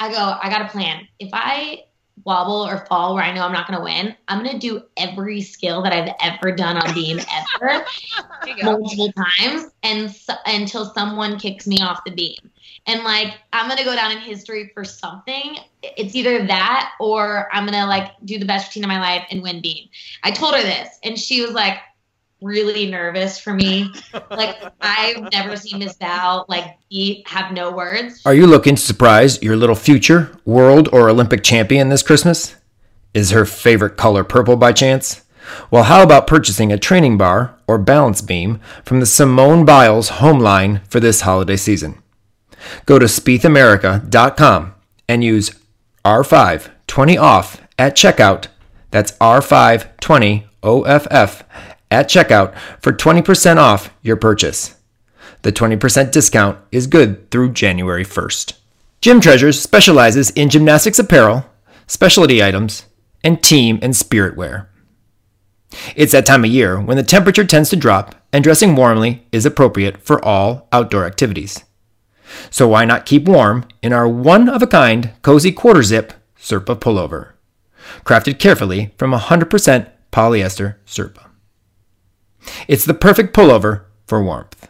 I go, I got a plan. If I wobble or fall where I know I'm not going to win, I'm going to do every skill that I've ever done on beam ever multiple times and so, until someone kicks me off the beam. And like I'm going to go down in history for something. It's either that or I'm going to like do the best routine of my life and win beam. I told her this and she was like really nervous for me. like I've never seen Miss Val like be, have no words. Are you looking to surprise your little future world or Olympic champion this Christmas? Is her favorite color purple by chance? Well, how about purchasing a training bar or balance beam from the Simone Biles home line for this holiday season? Go to spiethamerica.com and use R5 20 off at checkout. That's R5 20 OFF at checkout for 20% off your purchase. The 20% discount is good through January 1st. Gym Treasures specializes in gymnastics apparel, specialty items, and team and spirit wear. It's that time of year when the temperature tends to drop and dressing warmly is appropriate for all outdoor activities. So why not keep warm in our one of a kind cozy quarter zip Sherpa pullover, crafted carefully from 100% polyester Sherpa. It's the perfect pullover for warmth.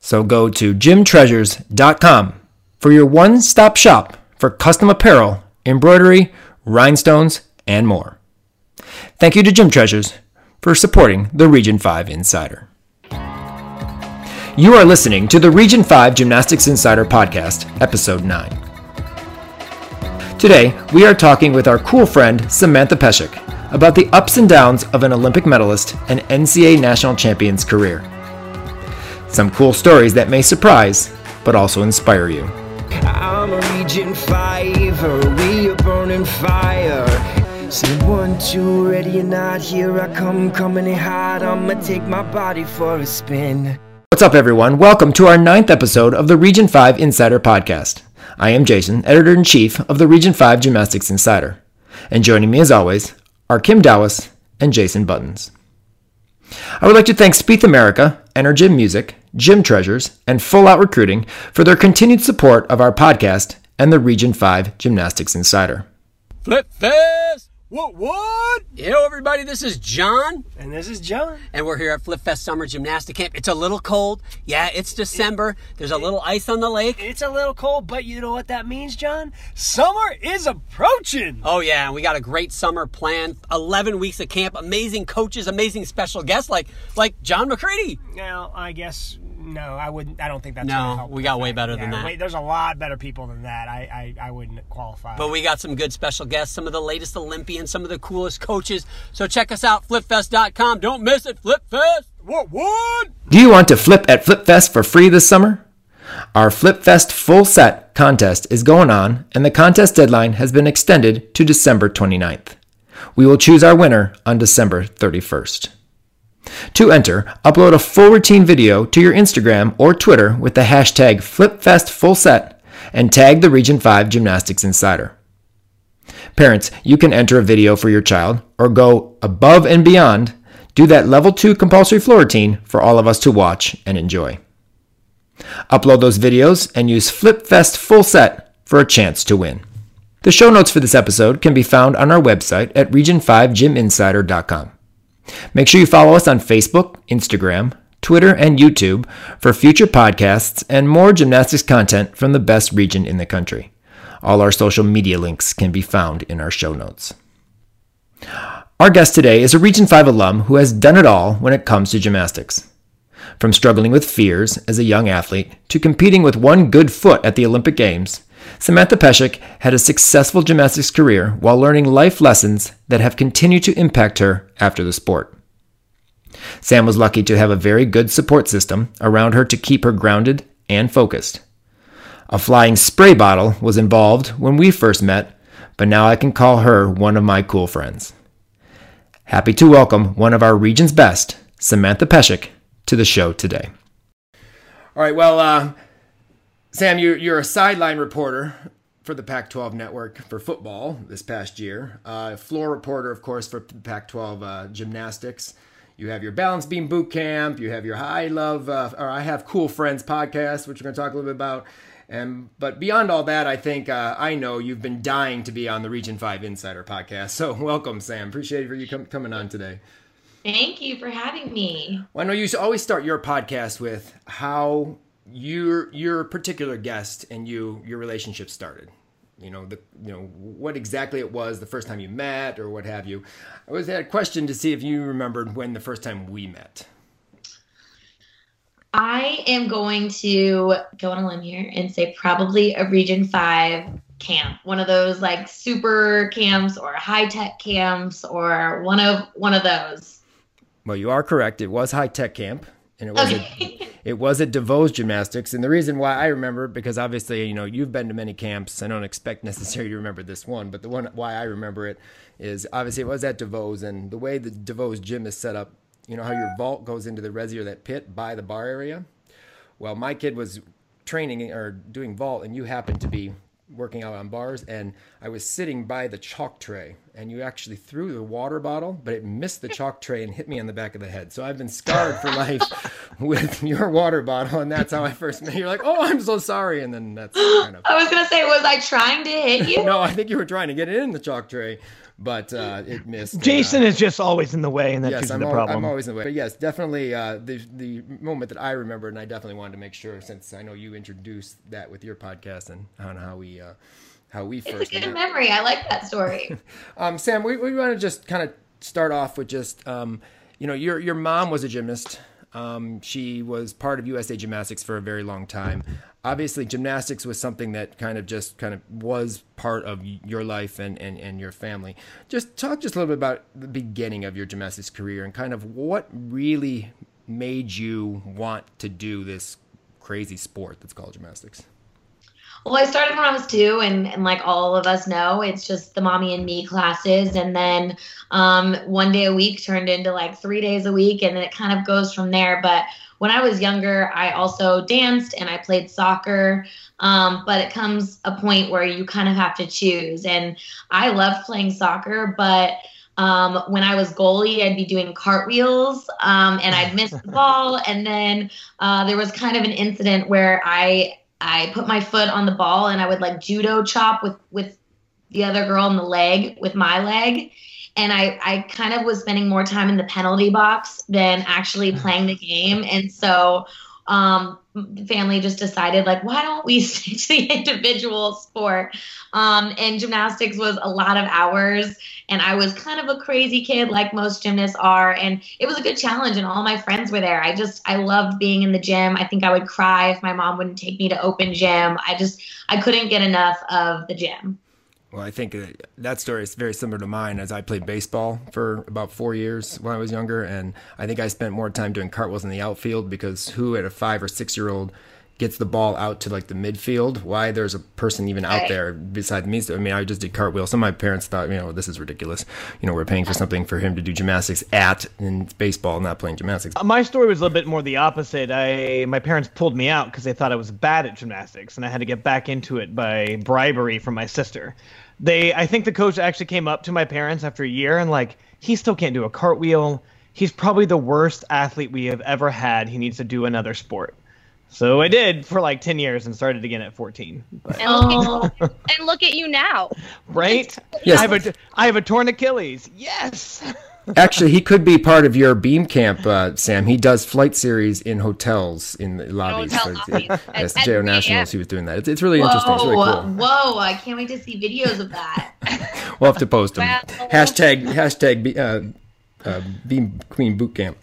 So go to gymtreasures.com for your one stop shop for custom apparel, embroidery, rhinestones, and more. Thank you to Gym Treasures for supporting the Region 5 Insider. You are listening to the Region 5 Gymnastics Insider Podcast, Episode 9. Today, we are talking with our cool friend Samantha Peshek about the ups and downs of an Olympic medalist and NCAA national champion's career. Some cool stories that may surprise, but also inspire you. I'm a Region 5, we are burning fire. Say one, two, ready or not, here I come, coming in hot. I'ma take my body for a spin. What's up, everyone? Welcome to our ninth episode of the Region 5 Insider Podcast. I am Jason, editor in chief of the Region 5 Gymnastics Insider. And joining me, as always, are Kim Dowis and Jason Buttons. I would like to thank Spieth America, Energym Music, Gym Treasures, and Full Out Recruiting for their continued support of our podcast and the Region 5 Gymnastics Insider. Flip Fest! What, what? Yo, everybody, this is John. And this is John. And we're here at Flip Fest Summer Gymnastic Camp. It's a little cold. Yeah, it's December. There's a little ice on the lake. It's a little cold, but you know what that means, John? Summer is approaching. Oh, yeah, and we got a great summer plan. 11 weeks of camp, amazing coaches, amazing special guests like like John McCready. Now, I guess no, I wouldn't. I don't think that's no. We got way better yeah, than that. Wait, there's a lot better people than that. I, I, I wouldn't qualify. But we got some good special guests, some of the latest Olympians, some of the coolest coaches. So check us out, flipfest.com. Don't miss it, FlipFest. What what? Do you want to flip at FlipFest for free this summer? Our FlipFest full set contest is going on, and the contest deadline has been extended to December 29th. We will choose our winner on December 31st. To enter, upload a full routine video to your Instagram or Twitter with the hashtag FlipFestFullSet and tag the Region 5 Gymnastics Insider. Parents, you can enter a video for your child or go above and beyond. Do that level 2 compulsory floor routine for all of us to watch and enjoy. Upload those videos and use FlipFest Full Set for a chance to win. The show notes for this episode can be found on our website at region5gyminsider.com. Make sure you follow us on Facebook, Instagram, Twitter, and YouTube for future podcasts and more gymnastics content from the best region in the country. All our social media links can be found in our show notes. Our guest today is a Region 5 alum who has done it all when it comes to gymnastics. From struggling with fears as a young athlete to competing with one good foot at the Olympic Games, Samantha Peshek had a successful gymnastics career while learning life lessons that have continued to impact her after the sport. Sam was lucky to have a very good support system around her to keep her grounded and focused. A flying spray bottle was involved when we first met, but now I can call her one of my cool friends. Happy to welcome one of our region's best, Samantha Peshek, to the show today. All right, well, uh, Sam, you're, you're a sideline reporter for the Pac 12 network for football this past year, uh, floor reporter, of course, for Pac 12 uh, gymnastics. You have your Balance Beam Boot Camp. You have your I Love, uh, or I Have Cool Friends podcast, which we're going to talk a little bit about. And but beyond all that, I think uh, I know you've been dying to be on the Region Five Insider podcast. So welcome, Sam. Appreciate for you com- coming on today. Thank you for having me. Well, I know you always start your podcast with how your your particular guest and you your relationship started. You know the you know what exactly it was the first time you met or what have you. I was had a question to see if you remembered when the first time we met. I am going to go on a limb here and say probably a Region 5 camp. One of those like super camps or high tech camps or one of one of those. Well, you are correct. It was high tech camp and it was okay. at, it was at Deveau's Gymnastics. And the reason why I remember it, because obviously, you know, you've been to many camps. I don't expect necessarily to remember this one, but the one why I remember it is obviously it was at Deveau's and the way the Deveau's gym is set up you know how your vault goes into the resi or that pit by the bar area? Well, my kid was training or doing vault, and you happened to be working out on bars, and I was sitting by the chalk tray, and you actually threw the water bottle, but it missed the chalk tray and hit me on the back of the head. So I've been scarred for life with your water bottle, and that's how I first met. You're like, "Oh, I'm so sorry," and then that's kind of. I was gonna say, was I trying to hit you? no, I think you were trying to get it in the chalk tray, but uh, it missed. Jason uh, is just always in the way, and that's yes, I'm the problem. I'm always in the way. But yes, definitely uh, the the moment that I remember, and I definitely wanted to make sure, since I know you introduced that with your podcast and on how we uh, how we first. It's a good met. memory. I like that story. um, Sam, we, we want to just kind of start off with just um, you know your your mom was a gymnast. Um, she was part of USA Gymnastics for a very long time obviously gymnastics was something that kind of just kind of was part of your life and, and, and your family. Just talk just a little bit about the beginning of your gymnastics career and kind of what really made you want to do this crazy sport that's called gymnastics. Well, I started when I was two, and, and like all of us know, it's just the mommy and me classes. And then um, one day a week turned into like three days a week, and then it kind of goes from there. But when I was younger, I also danced and I played soccer. Um, but it comes a point where you kind of have to choose. And I loved playing soccer, but um, when I was goalie, I'd be doing cartwheels um, and I'd miss the ball. And then uh, there was kind of an incident where I I put my foot on the ball and I would like judo chop with with the other girl in the leg with my leg and I, I kind of was spending more time in the penalty box than actually playing the game. And so um, family just decided, like, why don't we stick to the individual sport? Um, and gymnastics was a lot of hours. And I was kind of a crazy kid, like most gymnasts are. And it was a good challenge, and all my friends were there. I just, I loved being in the gym. I think I would cry if my mom wouldn't take me to open gym. I just, I couldn't get enough of the gym. Well, I think uh, that story is very similar to mine as I played baseball for about four years when I was younger. And I think I spent more time doing cartwheels in the outfield because who at a five or six year old gets the ball out to like the midfield? Why there's a person even out there besides me? So, I mean, I just did cartwheels. Some of my parents thought, you know, this is ridiculous. You know, we're paying for something for him to do gymnastics at in baseball, not playing gymnastics. My story was a little bit more the opposite. I my parents pulled me out because they thought I was bad at gymnastics, and I had to get back into it by bribery from my sister they I think the coach actually came up to my parents after a year and like he still can't do a cartwheel. He's probably the worst athlete we have ever had. He needs to do another sport. So I did for like 10 years and started again at 14. But. And, look at, oh. and look at you now. Right? Yes. I have a I have a torn Achilles. Yes. Actually, he could be part of your beam camp, uh, Sam. He does flight series in hotels in the lobbies. Hotel so, lobbies. yes, JO Nationals. He was doing that. It's, it's really whoa, interesting. It's really cool. Whoa! I can't wait to see videos of that. we'll have to post them. Hashtag hashtag uh, uh, Beam Queen Boot Camp.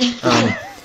Um,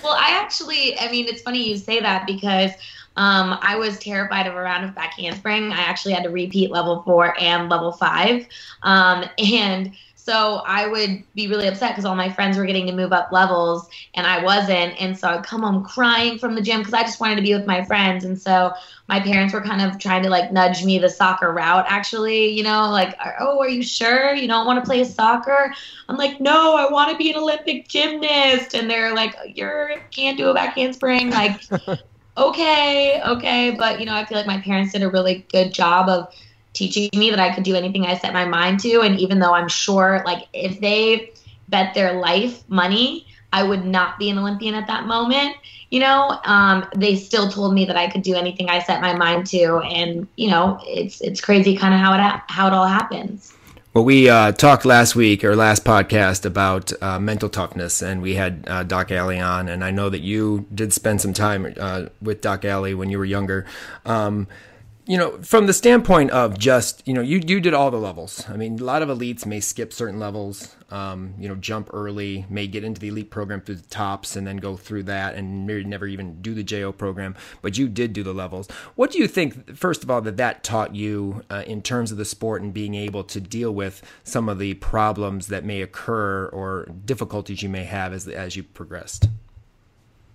well, I actually, I mean, it's funny you say that because. Um, I was terrified of a round off back handspring. I actually had to repeat level four and level five. Um, and so I would be really upset because all my friends were getting to move up levels and I wasn't. And so I'd come home crying from the gym because I just wanted to be with my friends. And so my parents were kind of trying to like nudge me the soccer route, actually, you know, like, oh, are you sure you don't want to play soccer? I'm like, no, I want to be an Olympic gymnast. And they're like, you can't do a back handspring. Like, okay, okay. But, you know, I feel like my parents did a really good job of teaching me that I could do anything I set my mind to. And even though I'm sure, like, if they bet their life money, I would not be an Olympian at that moment. You know, um, they still told me that I could do anything I set my mind to, and you know, it's it's crazy kind of how it how it all happens. Well, we uh, talked last week or last podcast about uh, mental toughness, and we had uh, Doc Ali on, and I know that you did spend some time uh, with Doc Ali when you were younger. Um, you know, from the standpoint of just, you know, you, you did all the levels. I mean, a lot of elites may skip certain levels, um, you know, jump early, may get into the elite program through the tops and then go through that and never even do the JO program, but you did do the levels. What do you think, first of all, that that taught you uh, in terms of the sport and being able to deal with some of the problems that may occur or difficulties you may have as, as you progressed?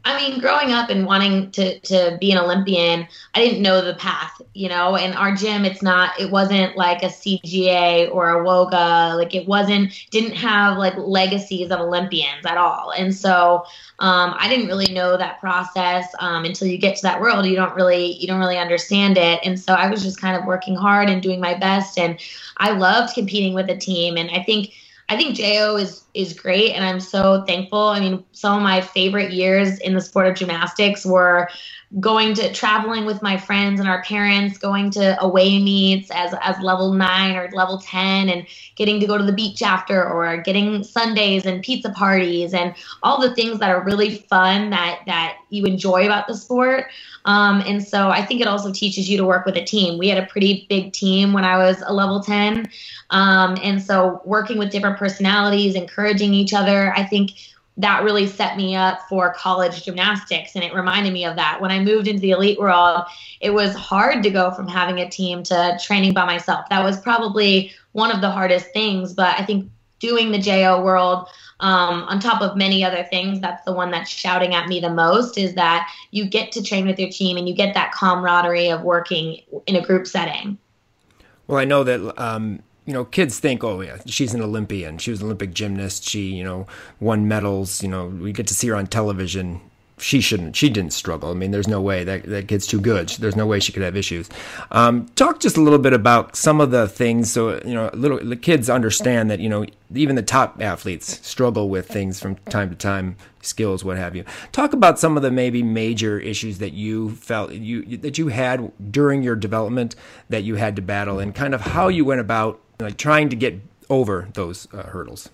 I mean, growing up and wanting to to be an Olympian, I didn't know the path, you know. And our gym, it's not, it wasn't like a CGA or a WOGA, like it wasn't, didn't have like legacies of Olympians at all. And so um, I didn't really know that process um, until you get to that world. You don't really, you don't really understand it. And so I was just kind of working hard and doing my best. And I loved competing with a team. And I think I think JO is is great, and I'm so thankful. I mean, some of my favorite years in the sport of gymnastics were going to traveling with my friends and our parents, going to away meets as as level nine or level ten, and getting to go to the beach after, or getting Sundays and pizza parties, and all the things that are really fun that that you enjoy about the sport. Um, and so I think it also teaches you to work with a team. We had a pretty big team when I was a level 10. Um, and so working with different personalities, encouraging each other, I think that really set me up for college gymnastics. And it reminded me of that. When I moved into the elite world, it was hard to go from having a team to training by myself. That was probably one of the hardest things. But I think doing the JO world, um, on top of many other things, that's the one that's shouting at me the most is that you get to train with your team and you get that camaraderie of working in a group setting. Well, I know that um, you know, kids think, oh yeah, she's an Olympian. She was an Olympic gymnast. She, you know, won medals. You know, we get to see her on television. She shouldn't. She didn't struggle. I mean, there's no way that that kid's too good. There's no way she could have issues. Um, talk just a little bit about some of the things, so you know, little the kids understand that you know even the top athletes struggle with things from time to time, skills, what have you. Talk about some of the maybe major issues that you felt you that you had during your development that you had to battle, and kind of how you went about like trying to get over those uh, hurdles?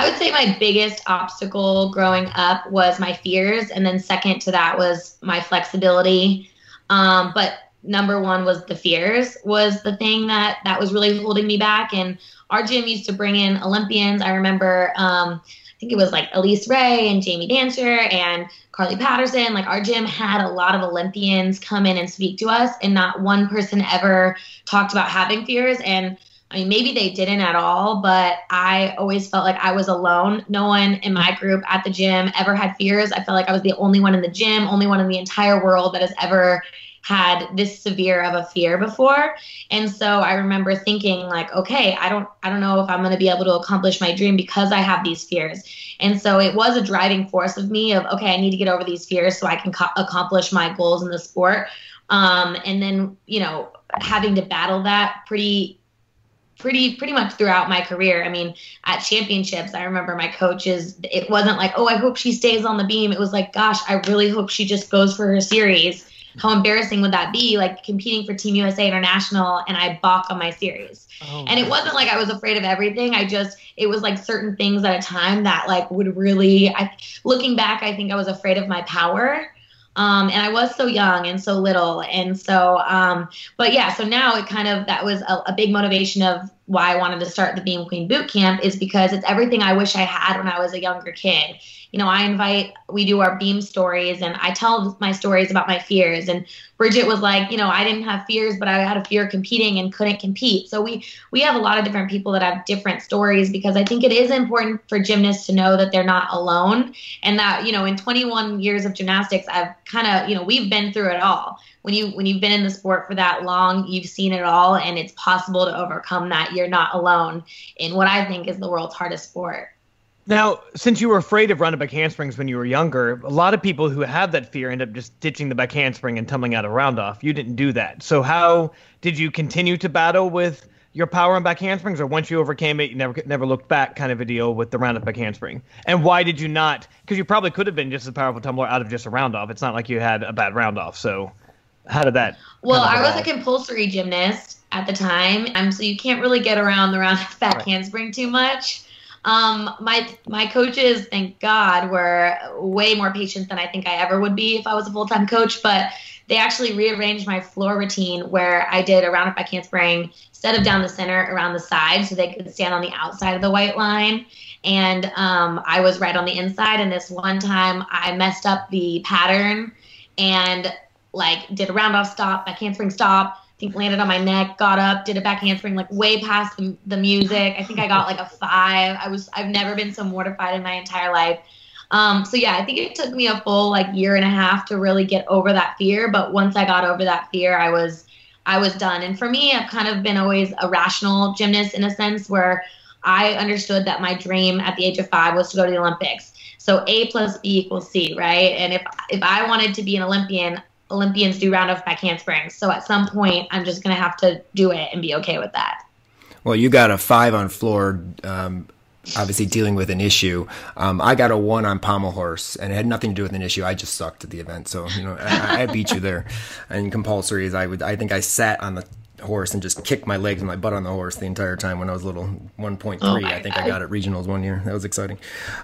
I would say my biggest obstacle growing up was my fears, and then second to that was my flexibility. Um, but number one was the fears was the thing that that was really holding me back. And our gym used to bring in Olympians. I remember, um, I think it was like Elise Ray and Jamie Dantzscher and Carly Patterson. Like our gym had a lot of Olympians come in and speak to us, and not one person ever talked about having fears. And I mean, maybe they didn't at all, but I always felt like I was alone. No one in my group at the gym ever had fears. I felt like I was the only one in the gym, only one in the entire world that has ever had this severe of a fear before. And so I remember thinking like, okay, I don't I don't know if I'm going to be able to accomplish my dream because I have these fears. And so it was a driving force of me of okay, I need to get over these fears so I can co- accomplish my goals in the sport. Um, and then, you know, having to battle that pretty pretty pretty much throughout my career. I mean, at championships, I remember my coaches. It wasn't like, oh, I hope she stays on the beam. It was like, gosh, I really hope she just goes for her series how embarrassing would that be? Like competing for Team USA International and I balk on my series. Oh, and it wasn't like I was afraid of everything. I just it was like certain things at a time that like would really I looking back, I think I was afraid of my power. Um, and I was so young and so little. And so, um, but yeah, so now it kind of, that was a, a, big motivation of why I wanted to start the Beam Queen Boot Camp is because it's everything I wish I had when I was a younger kid you know, I invite, we do our beam stories and I tell my stories about my fears. And Bridget was like, you know, I didn't have fears, but I had a fear of competing and couldn't compete. So we, we have a lot of different people that have different stories because I think it is important for gymnasts to know that they're not alone and that, you know, in 21 years of gymnastics, I've kind of, you know, we've been through it all. When you, when you've been in the sport for that long, you've seen it all and it's possible to overcome that. You're not alone in what I think is the world's hardest sport. Now, since you were afraid of back handsprings when you were younger, a lot of people who have that fear end up just ditching the back handspring and tumbling out a round off. You didn't do that. So how did you continue to battle with your power and back handsprings, or once you overcame it, you never never looked back, kind of a deal with the roundoff back handspring? And why did you not? Because you probably could have been just as powerful tumbler out of just a round off. It's not like you had a bad round off. So how did that? Well, of I was a compulsory gymnast at the time, um, so you can't really get around the roundoff back Right. handspring too much. Um, my my coaches, thank God, were way more patient than I think I ever would be if I was a full time coach. But they actually rearranged my floor routine where I did a roundoff back handspring instead of down the center, around the side, so they could stand on the outside of the white line. And um, I was right on the inside. And this one time, I messed up the pattern and like did a round off stop, back handspring stop. Think landed on my neck, got up, did a back handspring like way past the, the music. I think I got like a five. I was I've never been so mortified in my entire life. Um, so yeah, I think it took me a full like year and a half to really get over that fear. But once I got over that fear, I was I was done. And for me, I've kind of been always a rational gymnast in a sense where I understood that my dream at the age of five was to go to the Olympics. So A plus B equals C, right? And if if I wanted to be an Olympian, Olympians do round off back handsprings. So at some point, I'm just gonna have to do it and be okay with that. Well, you got a five on floor, um, obviously dealing with an issue. Um, I got a one on pommel horse, and it had nothing to do with an issue. I just sucked at the event, so you know I, I beat you there. And compulsory is I would I think I sat on the horse and just kicked my legs and my butt on the horse the entire time when I was little. One point Oh three, my I think I got at regionals one year. That was exciting.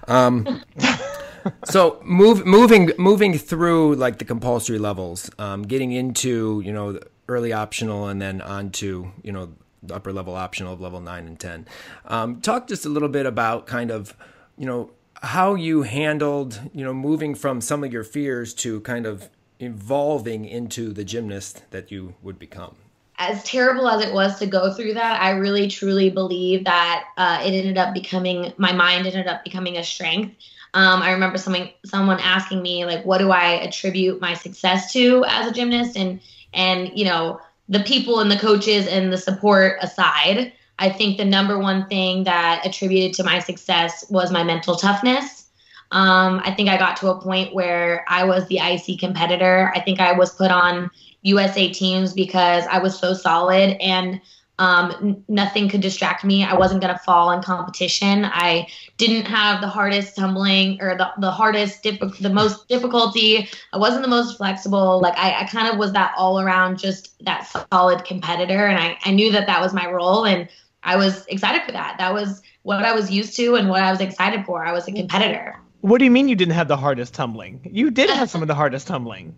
Um, so move moving moving through like the compulsory levels, um, getting into you know early optional and then on to you know the upper level optional of level nine and ten. Um, talk just a little bit about kind of you know how you handled you know moving from some of your fears to kind of evolving into the gymnast that you would become. as terrible as it was to go through that, I really truly believe that uh, it ended up becoming my mind ended up becoming a strength. Um, I remember someone someone asking me like, "What do I attribute my success to as a gymnast?" and and you know the people and the coaches and the support aside, I think the number one thing that attributed to my success was my mental toughness. Um, I think I got to a point where I was the IC competitor. I think I was put on USA teams because I was so solid and um, n- nothing could distract me. I wasn't going to fall in competition. I didn't have the hardest tumbling or the, the hardest, diffi- the most difficulty. I wasn't the most flexible. Like I, I kind of was that all around, just that solid competitor. And I, I knew that that was my role. And I was excited for that. That was what I was used to and what I was excited for. I was a competitor. What do you mean you didn't have the hardest tumbling? You did have some of the hardest tumbling.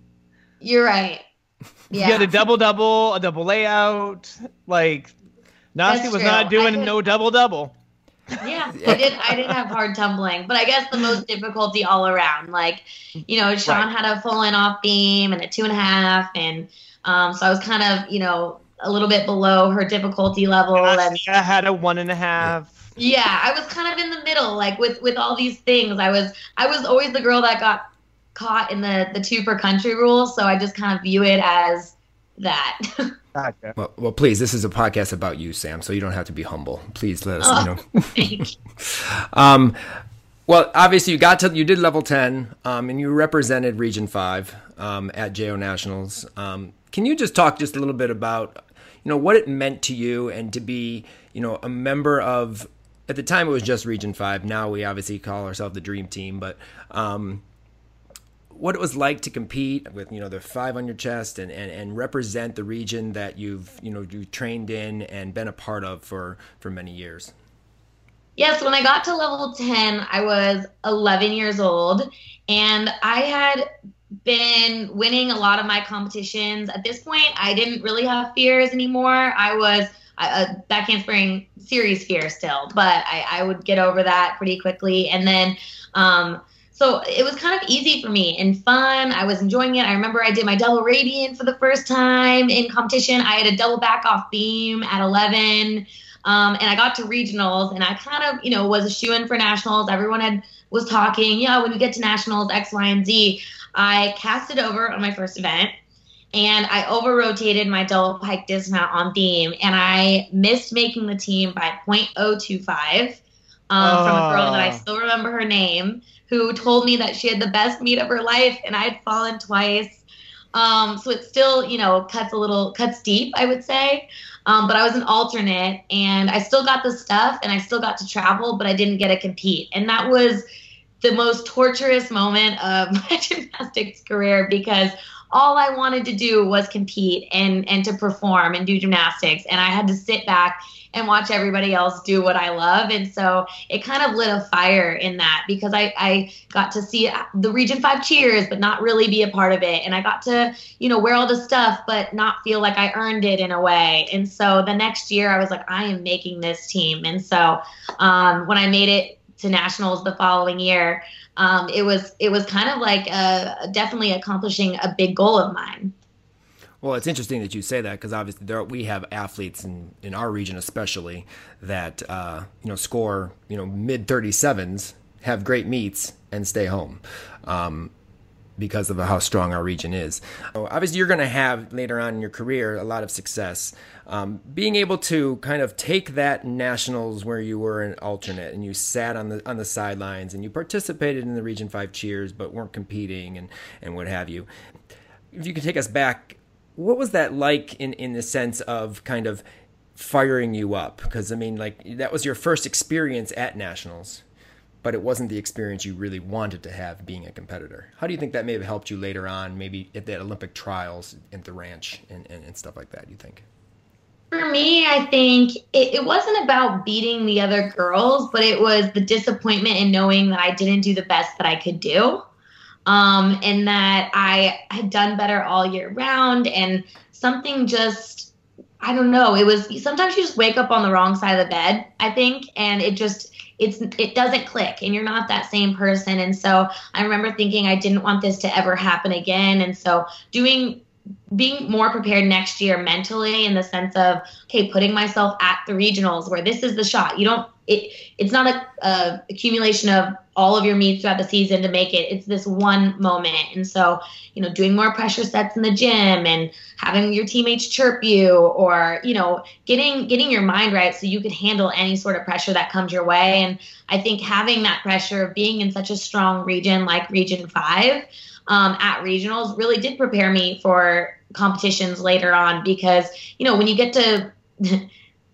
You're right. Yeah. You had a double double, a double layout. Like Nastia was not doing could- no double double. Yeah, I did. I did have hard tumbling, but I guess the most difficulty all around. Like, you know, Shawn Right. had a full and off beam and a two and a half, and um, so I was kind of, you know, a little bit below her difficulty level. And Nastia had a one and a half. yeah, I was kind of in the middle, like with with all these things. I was I was always the girl that got caught in the the two per country rule, so I just kind of view it as that. Gotcha. Well, well, please, this is a podcast about you, Sam, so you don't have to be humble. Please let us, Oh. you know. Um, well, obviously, you got to you did level ten, um, and you represented Region Five um, at JO Nationals. Um, can you just talk just a little bit about you know what it meant to you and to be you know a member of at the time it was just Region Five. Now we obviously call ourselves the Dream Team, but um, what it was like to compete with you know the five on your chest and, and, and represent the region that you've you know you trained in and been a part of for for many years. Yes, when I got to level 10, I was 11 years old and I had been winning a lot of my competitions. At this point, I didn't really have fears anymore. I was a back handspring series fear still, but I, I would get over that pretty quickly. And then, um, so it was kind of easy for me and fun. I was enjoying it. I remember I did my double Arabian for the first time in competition. I had a double back off beam at 11. Um, and I got to regionals, and I kind of, you know, was a shoe in for nationals. Everyone had was talking, yeah, when you get to nationals, X, Y, and Z. I cast it over on my first event, and I over rotated my double pike dismount on beam, and I missed making the team by 0.025 um, from a girl that I Oh. still remember her name, who told me that she had the best meet of her life, and I had fallen twice. Um, so it still, you know, cuts a little cuts deep, I would say. Um, but I was an alternate, and I still got the stuff, and I still got to travel, but I didn't get to compete, and that was the most torturous moment of my gymnastics career because all I wanted to do was compete and and to perform and do gymnastics and I had to sit back and watch everybody else do what I love and so it kind of lit a fire in that because I I got to see the region 5 cheers but not really be a part of it and I got to you know wear all the stuff but not feel like I earned it in a way and so the next year I was like I am making this team and so um, when I made it to nationals the following year. Um, it was it was kind of like a, definitely accomplishing a big goal of mine. Well, it's interesting that you say that because obviously there we have athletes in, in our region especially that uh, you know score you know mid thirty sevens, have great meets, and stay home. Um, because of how strong our region is. So obviously, you're going to have later on in your career a lot of success. Um, being able to kind of take that nationals where you were an alternate and you sat on the on the sidelines and you participated in the Region Five cheers but weren't competing and and what have you. If you could take us back, what was that like in in the sense of kind of firing you up? Because I mean, like that was your first experience at nationals but it wasn't the experience you really wanted to have being a competitor. How do you think that may have helped you later on, maybe at the Olympic trials at the ranch and, and, and stuff like that, you think? For me, I think it, it, wasn't about beating the other girls, but it was the disappointment in knowing that I didn't do the best that I could do. Um, and that I had done better all year round, and something just, I don't know, it was sometimes you just wake up on the wrong side of the bed, I think, and it just, it's it doesn't click and you're not that same person and so i remember thinking i didn't want this to ever happen again and so doing being more prepared next year mentally in the sense of okay putting myself at the regionals where this is the shot. You don't it it's not a, a, accumulation of all of your meets throughout the season to make it. It's this one moment. And so you know doing more pressure sets in the gym and having your teammates chirp you or you know getting getting your mind right so you can handle any sort of pressure that comes your way. And i think having that pressure of being in such a strong region like region 5 um, at regionals really did prepare me for competitions later on because you know when you get to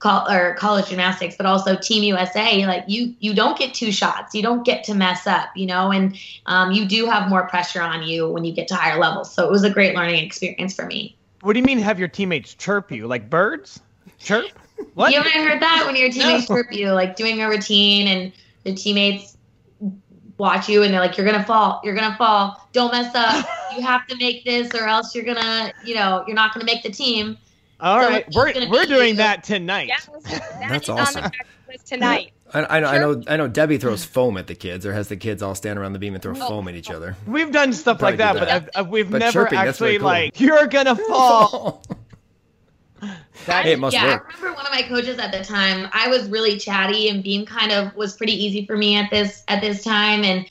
or college gymnastics, but also Team USA, like you you don't get two shots, you don't get to mess up, you know, and um, you do have more pressure on you when you get to higher levels. So it was a great learning experience for me. What do you mean have your teammates chirp you like birds? Chirp? What? You haven't heard that when your teammates no. chirp you, like doing a routine and the teammates watch you and they're like, "You're gonna fall, you're gonna fall, don't mess up, you have to make this, or else you're gonna, you know, you're not gonna make the team." All so right, we're we're doing you. that tonight. That's awesome. tonight. I, I, know, sure. I know, I know. Debbie throws foam at the kids, or has the kids all stand around the beam and throw oh. foam at each other. We've done stuff like that, that, but I've, I've, we've but never chirping, actually cool. like you're gonna fall. that it must yeah, work. I remember one of my coaches at the time. I was really chatty, and beam kind of was pretty easy for me at this at this time, and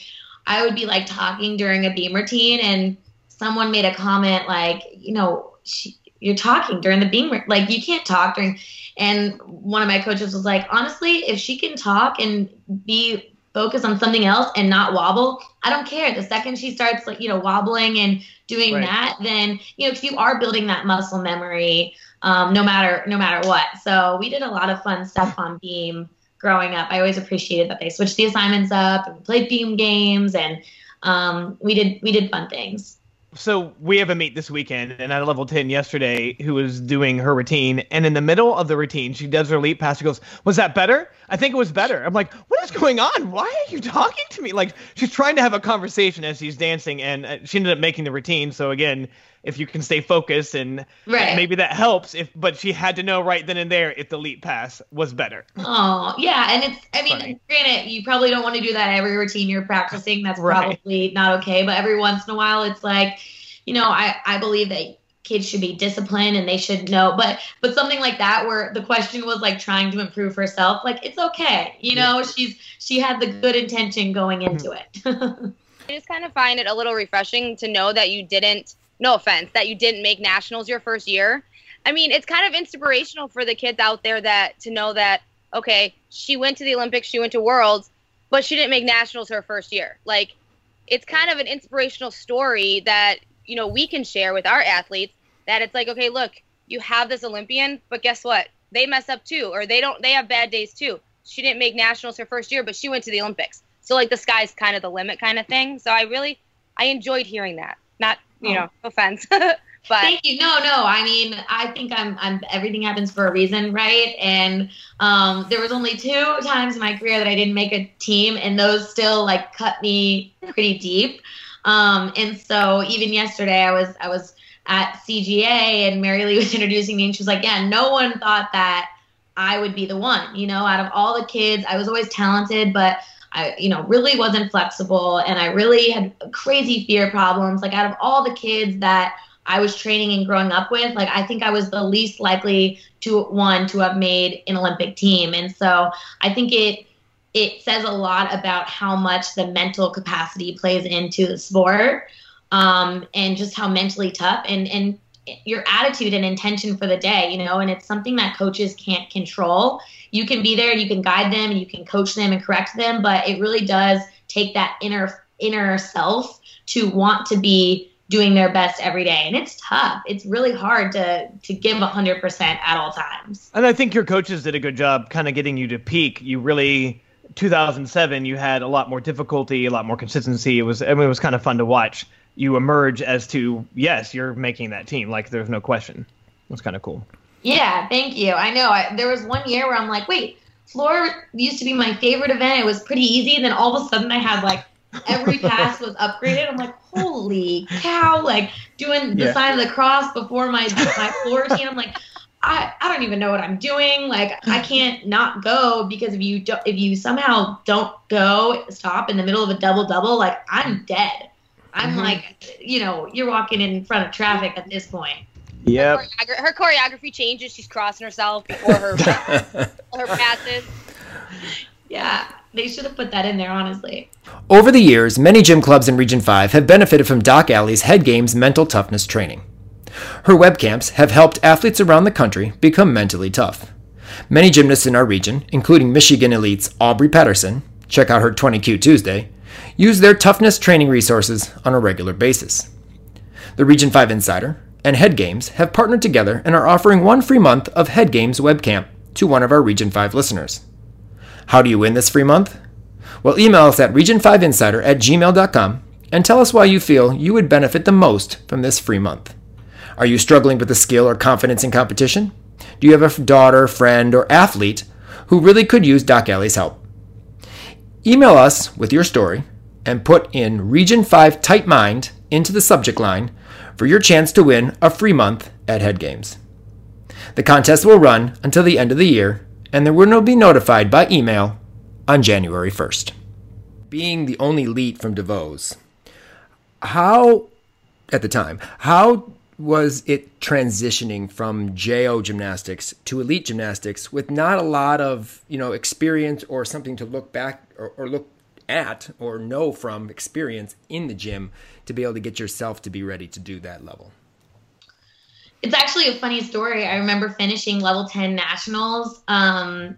I would be like talking during a beam routine, and someone made a comment like, you know, she, you're talking during the beam like you can't talk during and one of my coaches was like honestly if she can talk and be focused on something else and not wobble i don't care. The second she starts like you know wobbling and doing right. that then you know because you are building that muscle memory um, no matter no matter what. So we did a lot of fun stuff on beam growing up. I always appreciated that they switched the assignments up and played beam games and um, we did we did fun things so we have a meet this weekend, and at level ten yesterday, who was doing her routine, and in the middle of the routine, she does her leap pass. She goes, "Was that better? I think it was better." I'm like, "What is going on? Why are you talking to me?" Like she's trying to have a conversation as she's dancing, and uh, she ended up making the routine. So again, if you can stay focused, and right. maybe that helps. If but she had to know right then and there if the leap pass was better. Oh yeah, and it's I mean, Funny. granted, you probably don't want to do that every routine you're practicing. That's right. probably not okay. But every once in a while, it's like you know, I, I believe that kids should be disciplined and they should know but but something like that where the question was like trying to improve herself like it's okay you know yeah. she's she had the good intention going into mm-hmm. it i just kind of find it a little refreshing to know that you didn't no offense that you didn't make nationals your first year i mean it's kind of inspirational for the kids out there that to know that okay she went to the olympics she went to worlds but she didn't make nationals her first year like it's kind of an inspirational story that you know we can share with our athletes that it's like okay look you have this Olympian, but guess what? They mess up too, or they don't. They have bad days too. She didn't make nationals her first year, but she went to the Olympics. So like the sky's kind of the limit, kind of thing. So I really, I enjoyed hearing that. Not you Oh. know, offense, but Thank you. No, no. I mean, I think I'm. I'm. Everything happens for a reason, right? And um, there was only two times in my career that I didn't make a team, and those still like cut me pretty deep. Um, and so even yesterday, I was. I was at CGA, and Mary Lee was introducing me, and she was like, "Yeah, no one thought that I would be the one. You know, out of all the kids, I was always talented, but." I, you know, really wasn't flexible, and I really had crazy fear problems. Like out of all the kids that I was training and growing up with, like I think I was the least likely to one to have made an Olympic team. And so I think it it says a lot about how much the mental capacity plays into the sport, um, and just how mentally tough and and your attitude and intention for the day, you know, and it's something that coaches can't control. You can be there and you can guide them and you can coach them and correct them, but it really does take that inner inner self to want to be doing their best every day and it's tough it's really hard to to give 100% at all times And I think your coaches did a good job kind of getting you to peak. You really 2007 you had a lot more difficulty, a lot more consistency. It was I mean it was kind of fun to watch. You emerge as to yes, you're making that team. Like there's no question. that's kind of cool. Yeah thank you i know I, there was one year where i'm like wait floor used to be my favorite event it was pretty easy and then all of a sudden i had like every pass was upgraded i'm like holy cow like doing the Yeah. sign of the cross before my my floor routine i'm like I, I don't even know what I'm doing. Like I can't not go because if you don't, if you somehow don't go stop in the middle of a double double, like I'm dead. I'm mm-hmm. like, you know, you're walking in front of traffic at this point. Yep. choreogra- her choreography changes. She's crossing herself before her her passes. Yeah, they should have put that in there, honestly. Over the years, many gym clubs in Region 5 have benefited from Doc Ali's Head Games mental toughness training. Her webcamps have helped athletes around the country become mentally tough. Many gymnasts in our region, including Michigan Elite's Aubrey Patterson, check out her 20Q Tuesday, use their toughness training resources on a regular basis. The Region 5 Insider and Head Games have partnered together and are offering one free month of Head Games webcamp to one of our Region 5 listeners. How do you win this free month? Well, email us at region5insider at gmail.com and tell us why you feel you would benefit the most from this free month. Are you struggling with a skill or confidence in competition? Do you have a daughter, friend, or athlete who really could use Doc Ali's help? Email us with your story and put in Region 5 Tight Mind into the subject line for your chance to win a free month at Head Games. The contest will run until the end of the year, and the winner will be notified by email on January 1st. Being the only elite from Deveau's, how, at the time, how was it transitioning from JO gymnastics to elite gymnastics with not a lot of, you know, experience or something to look back or, or look at or know from experience in the gym to be able to get yourself to be ready to do that level? It's actually a funny story. I remember finishing level 10 nationals. Um,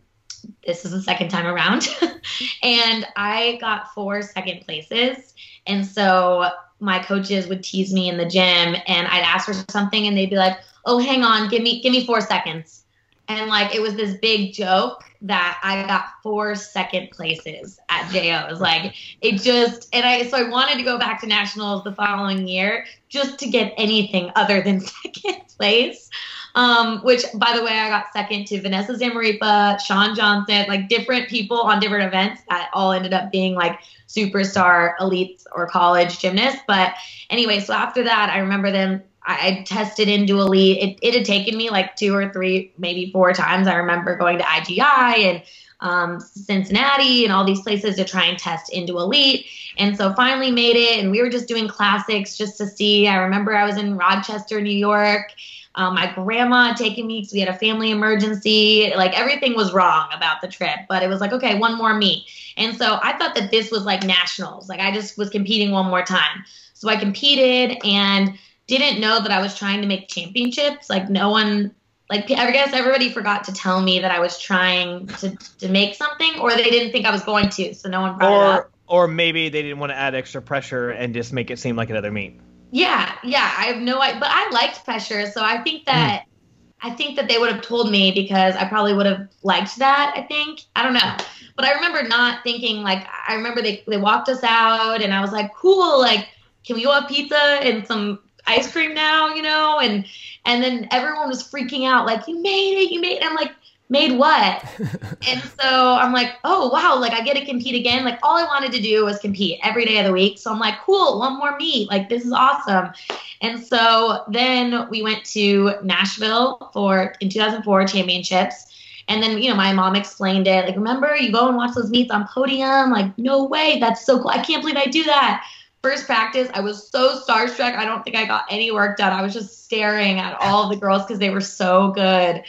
this is the second time around. and I got four second places. And so my coaches would tease me in the gym and I'd ask for something and they'd be like, "Oh, hang on, give me give me 4 seconds." And like it was this big joke that I got four second places at JOs. Like it just and I so I wanted to go back to nationals the following year just to get anything other than second place. Um, which by the way, I got second to Vanessa Zamarripa, Shawn Johnson, like different people on different events that all ended up being like superstar elites or college gymnasts. But anyway, so after that, I remember them. I, tested into elite. It, it had taken me like two or three, maybe four times. I remember going to IGI and um, Cincinnati and all these places to try and test into elite. And so finally made it. And we were just doing classics just to see. I remember I was in Rochester, New York. Um, my grandma had taken me because we had a family emergency. Like everything was wrong about the trip, but it was like, okay, one more meet. And so I thought that this was like nationals. Like I just was competing one more time. So I competed and didn't know that I was trying to make championships. Like no one, like I guess everybody forgot to tell me that I was trying to, to make something, or they didn't think I was going to. So no one brought it up. Or or maybe they didn't want to add extra pressure and just make it seem like another meet. Yeah, yeah, I have no idea, but I liked pressure, so I think hmm. that I think that they would have told me because I probably would have liked that. I think I don't know, but I remember not thinking like I remember they they walked us out and I was like, cool, like can we go have pizza and some ice cream now, you know? And and then everyone was freaking out like you made it, you made it. I'm like made what? and so I'm like, oh wow, like I get to compete again. Like all I wanted to do was compete every day of the week. So I'm like, cool, one more meet. Like this is awesome. And so then we went to Nashville for in 2004 championships. And then, you know, my mom explained it. Like, remember, you go and watch those meets on podium. Like, no way. That's so cool. I can't believe I do that. First practice, I was so starstruck. I don't think I got any work done. I was just staring at all the girls because they were so good.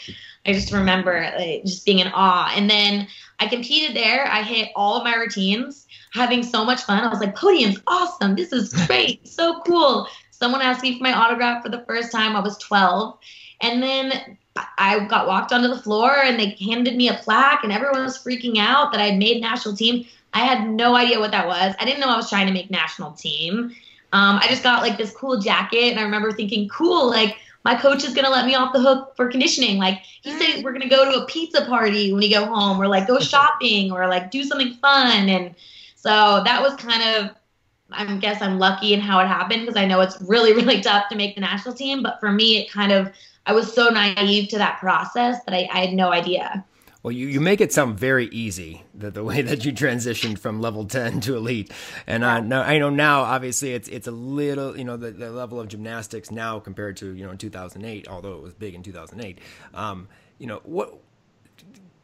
I just remember like, just being in awe. And then I competed there. I hit all of my routines, having so much fun. I was like, podium's awesome. This is great. so cool. Someone asked me for my autograph for the first time. I was 12. And then I got walked onto the floor and they handed me a plaque and everyone was freaking out that I had made national team. I had no idea what that was. I didn't know I was trying to make national team. Um, I just got like this cool jacket and I remember thinking, cool, like my coach is gonna let me off the hook for conditioning. Like he said, we're gonna go to a pizza party when we go home, or like go shopping, or like do something fun. And so that was kind of, I guess I'm lucky in how it happened because I know it's really really tough to make the national team. But for me, it kind of I was so naive to that process that I, I had no idea. Well, you, you make it sound very easy the, the way that you transitioned from level 10 to elite. And. I, know, I know now, obviously, it's it's a little, you know, the, the level of gymnastics now compared to, you know, in 2008, although it was big in 2008. Um, you know, what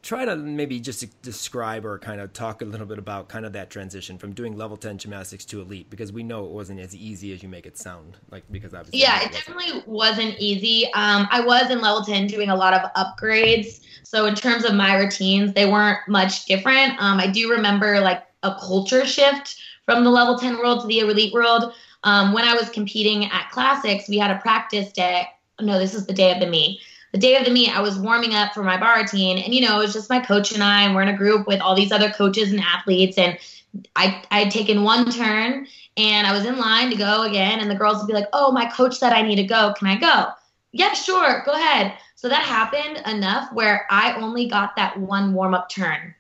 try to maybe just describe or kind of talk a little bit about kind of that transition from doing level 10 gymnastics to elite because we know it wasn't as easy as you make it sound like because obviously yeah it, it definitely wasn't easy. Um, i was in level 10 doing a lot of upgrades. So in terms of my routines they weren't much different. Um, i do remember like a culture shift from the level 10 world to the elite world. Um, when i was competing at classics we had a practice day. No this is the day of the meet the day of the meet, I was warming up for my bar routine, and you know, it was just my coach and I, and we're in a group with all these other coaches and athletes, and I I had taken one turn, and I was in line to go again, and the girls would be like, "Oh, my coach said I need to go. Can I go?" Yeah, sure, go ahead. So that happened enough where I only got that one warm up turn.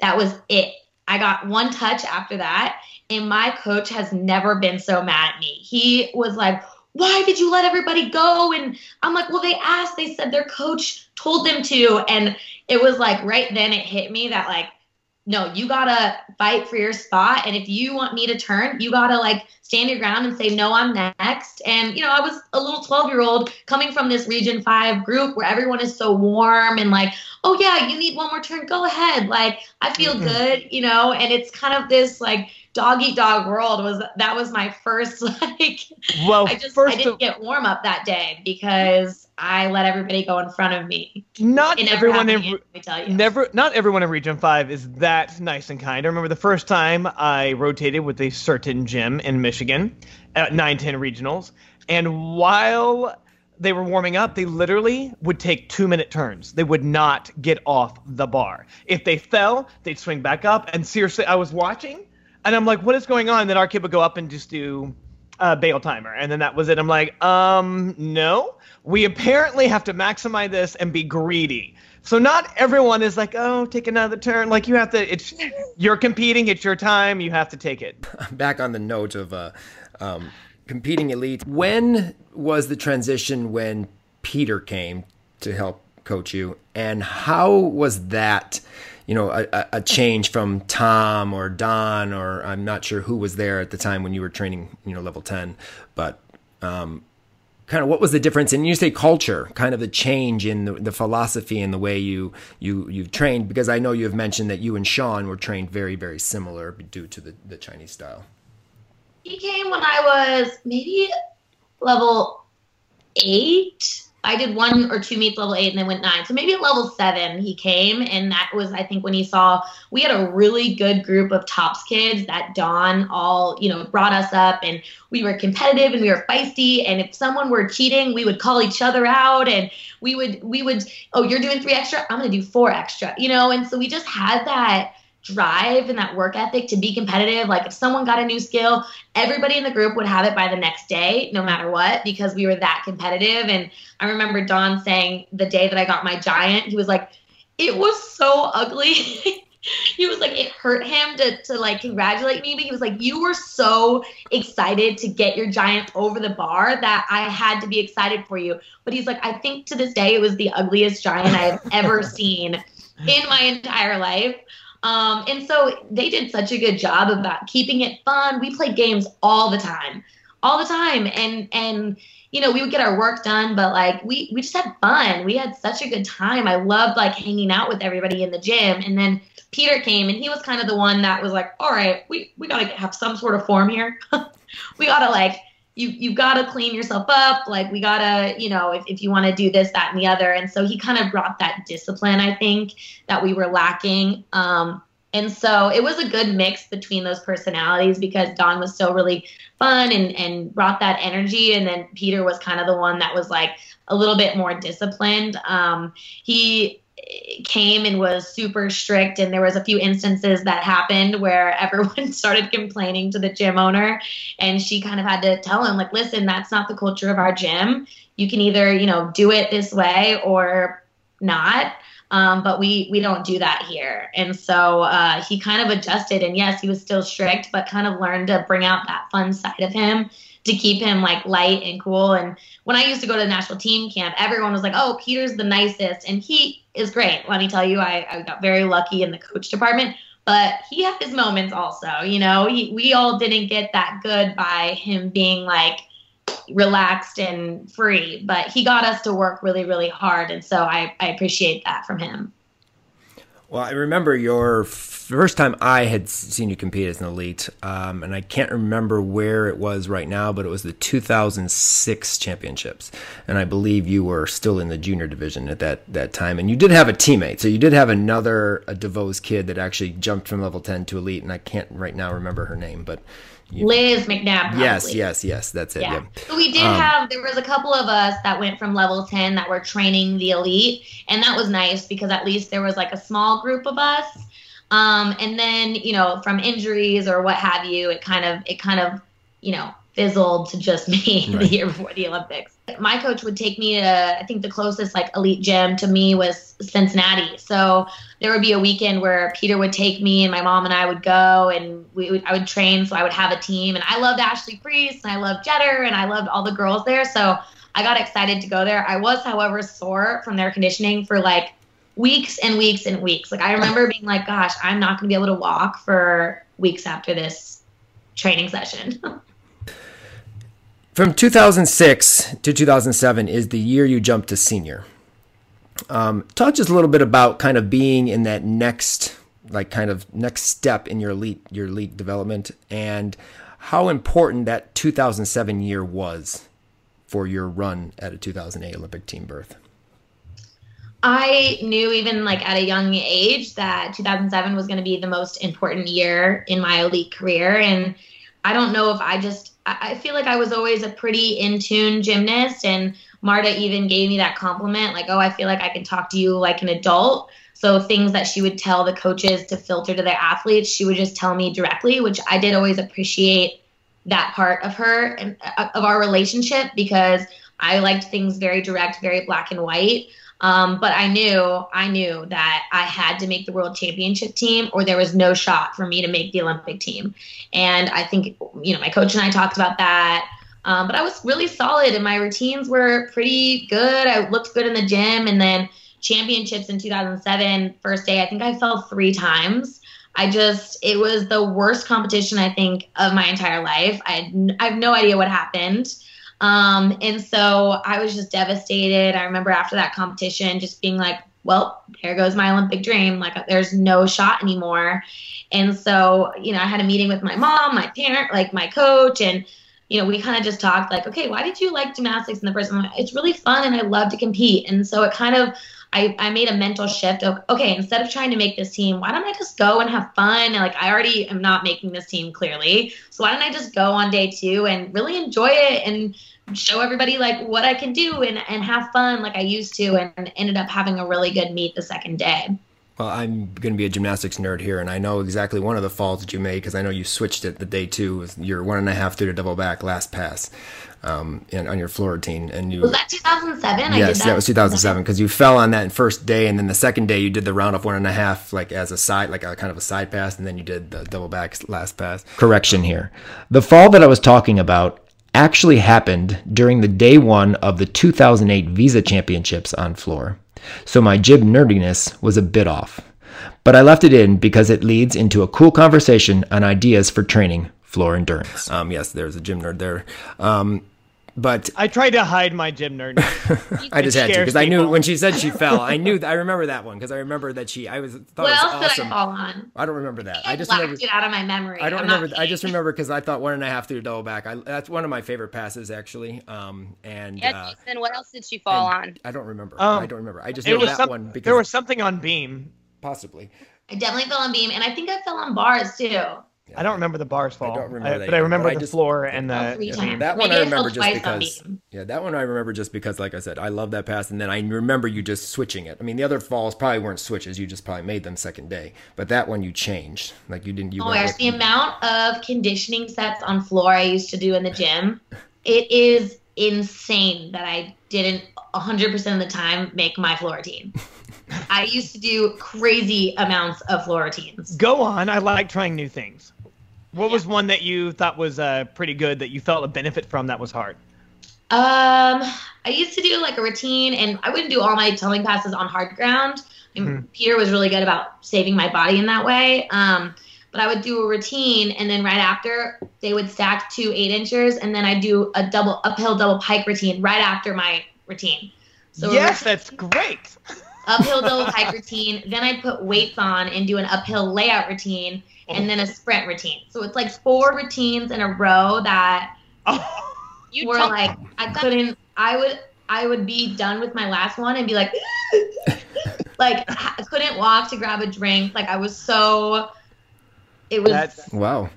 That was it. I got one touch after that, and my coach has never been so mad at me. He was like, why did you let everybody go? And I'm like, well, they asked, they said their coach told them to. And it was like right then it hit me that like, no, you gotta fight for your spot. And if you want me to turn, you gotta like stand your ground and say, no, I'm next. And, you know, I was a little 12 year old coming from this Region 5 group where everyone is so warm and like, oh, yeah, you need one more turn, go ahead. Like, I feel mm-hmm. good, you know, and it's kind of this like, dog eat dog world was that was my first like well I just first I didn't of, get warm up that day because I let everybody go in front of me. Not everyone in let tell you. Never not everyone in Region 5 is that nice and kind. I remember the first time I rotated with a certain gym in Michigan at 910 regionals and while they were warming up, they literally would take two minute turns. They would not get off the bar. If they fell, they'd swing back up. And seriously, I was watching and I'm like, what is going on? And then our kid would go up and just do a bail timer. And then that was it. I'm like, um, no. We apparently have to maximize this and be greedy. So not everyone is like, oh, take another turn. Like you have to. It's you're competing. It's your time. You have to take it. Back on the note of uh, um, competing elite. When was the transition when Peter came to help coach you, and how was that? You know a, a, change from Tom or Don or I'm not sure who was there at the time when you were training you know level 10 but um, kind of what was the difference? And you say culture kind of the change in the, the philosophy and the way you you you trained because I know you have mentioned that you and Shawn were trained very very similar due to the, the Chinese style. He came when I was maybe level 8 I did one or two meets level eight and then went nine. So maybe at level seven he came, and that was I think when he saw we had a really good group of tops kids that Don all you know brought us up, and we were competitive and we were feisty. And if someone were cheating, we would call each other out, and we would we would oh you're doing three extra, I'm gonna do four extra, you know. And so we just had that drive and that work ethic to be competitive. Like if someone got a new skill, everybody in the group would have it by the next day, no matter what, because we were that competitive. And I remember Don saying the day that I got my giant, he was like, it was so ugly. he was like, it hurt him to, to like congratulate me, but he was like, you were so excited to get your giant over the bar that I had to be excited for you. But he's like, I think to this day it was the ugliest giant I have ever seen in my entire life. Um, and so they did such a good job about keeping it fun. We played games all the time, all the time, and and you know we would get our work done, but like we we just had fun. We had such a good time. I loved like hanging out with everybody in the gym. And then Peter came, and he was kind of the one that was like, "All right, we we gotta have some sort of form here. we gotta like." You you gotta clean yourself up. Like we gotta you know if, if you want to do this that and the other. And so he kind of brought that discipline i think that we were lacking. Um, and so it was a good mix between those personalities because don was still really fun and and brought that energy. And then peter was kind of the one that was like a little bit more disciplined. Um, he came and was super strict and there was a few instances that happened where everyone started complaining to the gym owner and she kind of had to tell him like listen that's not the culture of our gym. You can either you know do it this way or not um, but we we don't do that here. And so uh, he kind of adjusted and yes he was still strict but kind of learned to bring out that fun side of him to keep him like light and cool. And when I used to go to the national team camp, everyone was like, "Oh, Peter's the nicest," and he is great. Let me tell you, I, I got very lucky in the coach department. But he had his moments also, you know. He, we all didn't get that good by him being like relaxed and free, but he got us to work really, really hard, and so I, I appreciate that from him. Well, I remember your first time I had seen you compete as an elite, um, and I can't remember where it was right now, but it was the 2006 championships, and I believe you were still in the junior division at that that time, and you did have a teammate, so you did have another a Deveau's kid that actually jumped from level 10 to elite, and I can't right now remember her name, but Liz McNabb. Probably. Yes, yes, yes. That's it. Yeah. yeah. So we did um, have there was a couple of us that went from level ten that were training the elite, and that was nice because at least there was like a small group of us. Um, and then you know from injuries or what have you, it kind of it kind of you know fizzled to just me right. the year before the Olympics. My coach would take me to, I think the closest like elite gym to me was Cincinnati. So there would be a weekend where Peter would take me and my mom and I would go and we would, I would train. So I would have a team and I loved Ashley Priess and I loved Jetter and I loved all the girls there. So I got excited to go there. I was, however, sore from their conditioning for like weeks and weeks and weeks. Like I remember being like, gosh, I'm not going to be able to walk for weeks after this training session. From 2006 to 2007 is the year you jumped to senior. Um, talk just a little bit about kind of being in that next, like kind of next step in your elite, your elite development, and how important that 2007 year was for your run at a 2008 Olympic team berth. I knew even like at a young age that 2007 was going to be the most important year in my elite career, and I don't know if I just I feel like I was always a pretty in tune gymnast, and Marta even gave me that compliment, like, "Oh, I feel like I can talk to you like an adult." So things that she would tell the coaches to filter to their athletes, she would just tell me directly, which I did always appreciate that part of her and uh, of our relationship because I liked things very direct, very black and white. Um, but I knew, I knew that I had to make the world championship team, or there was no shot for me to make the Olympic team. And I think, you know, my coach and I talked about that. Um, but I was really solid, and my routines were pretty good. I looked good in the gym, and then championships in 2007, first day, I think I fell three times. I just, it was the worst competition I think of my entire life. I had, I have no idea what happened. Um, and so I was just devastated. I remember after that competition just being like, well, there goes my Olympic dream. Like, there's no shot anymore. And so, you know, I had a meeting with my mom, my parent, like my coach, and, you know, we kind of just talked like, okay, why did you like gymnastics in the first one? It's really fun and I love to compete. And so it kind of, I, I made a mental shift of, okay, instead of trying to make this team, why don't I just go and have fun? And like, I already am not making this team clearly. So why don't I just go on day two and really enjoy it and, show everybody like what I can do and, and have fun like I used to and ended up having a really good meet the second day. Well, I'm going to be a gymnastics nerd here, and I know exactly one of the falls that you made because I know you switched it the day two. with your one and a half through to double back last pass, um, and on your floor routine, and you. Was that 2007? I Yes, did that was 2007 because you fell on that first day, and then the second day you did the round off one and a half, like as a side, like a kind of a side pass, and then you did the double back last pass. Correction here: the fall that I was talking about actually happened during the day one of the 2008 Visa Championships on floor, so my jib nerdiness was a bit off. But I left it in because it leads into a cool conversation on ideas for training floor endurance. Um, yes, there's a gym nerd there. Um, but I tried to hide my gym nerd. I just had to because I knew when she said she fell. I knew I remember that one because I remember that she. I was thought What it was else awesome. did I fall on? I don't remember that. I I just remember. it out of my memory. I don't I'm remember. I just remember because I thought one and a half through double back. I, that's one of my favorite passes actually. Um, and Yeah, uh, Jason, what else did she fall on? I don't remember. Um, I don't remember. I just It know was that some- one because there was something on beam. possibly. I definitely fell on beam, and I think I fell on bars too. I don't remember the bars fall. don't remember that but I remember but I the just- floor and Oh, the, three the times. beam. That one Maybe I I remember just because. Yeah, that one I remember just because, like I said, I love that pass, and then I remember you just switching it. I mean, the other falls probably weren't switches; you just probably made them second day. But that one you changed, like you didn't. You Oh went my gosh, with- the amount of conditioning sets on floor I used to do in the gym, it is insane that I didn't 100% of the time make my floor routine. I used to do crazy amounts of floor routines. Go on. I like trying new things. What was one that you thought was uh, pretty good that you felt a benefit from that was hard? Um, I used to do like a routine, and I wouldn't do all my tumbling passes on hard ground. And Mhm. Peter was really good about saving my body in that way. Um, but I would do a routine, and then right after they would stack two eight inchers, and then I'd do a double uphill double pike routine right after my routine. So yes, that's great. uphill double pike routine. Then I put weights on and do an uphill layout routine, and then a sprint routine. So it's like four routines in a row that Oh, You were told- like I couldn't. I would I would be done with my last one and be like, like I couldn't walk to grab a drink. Like I was so. It was. That's- Wow.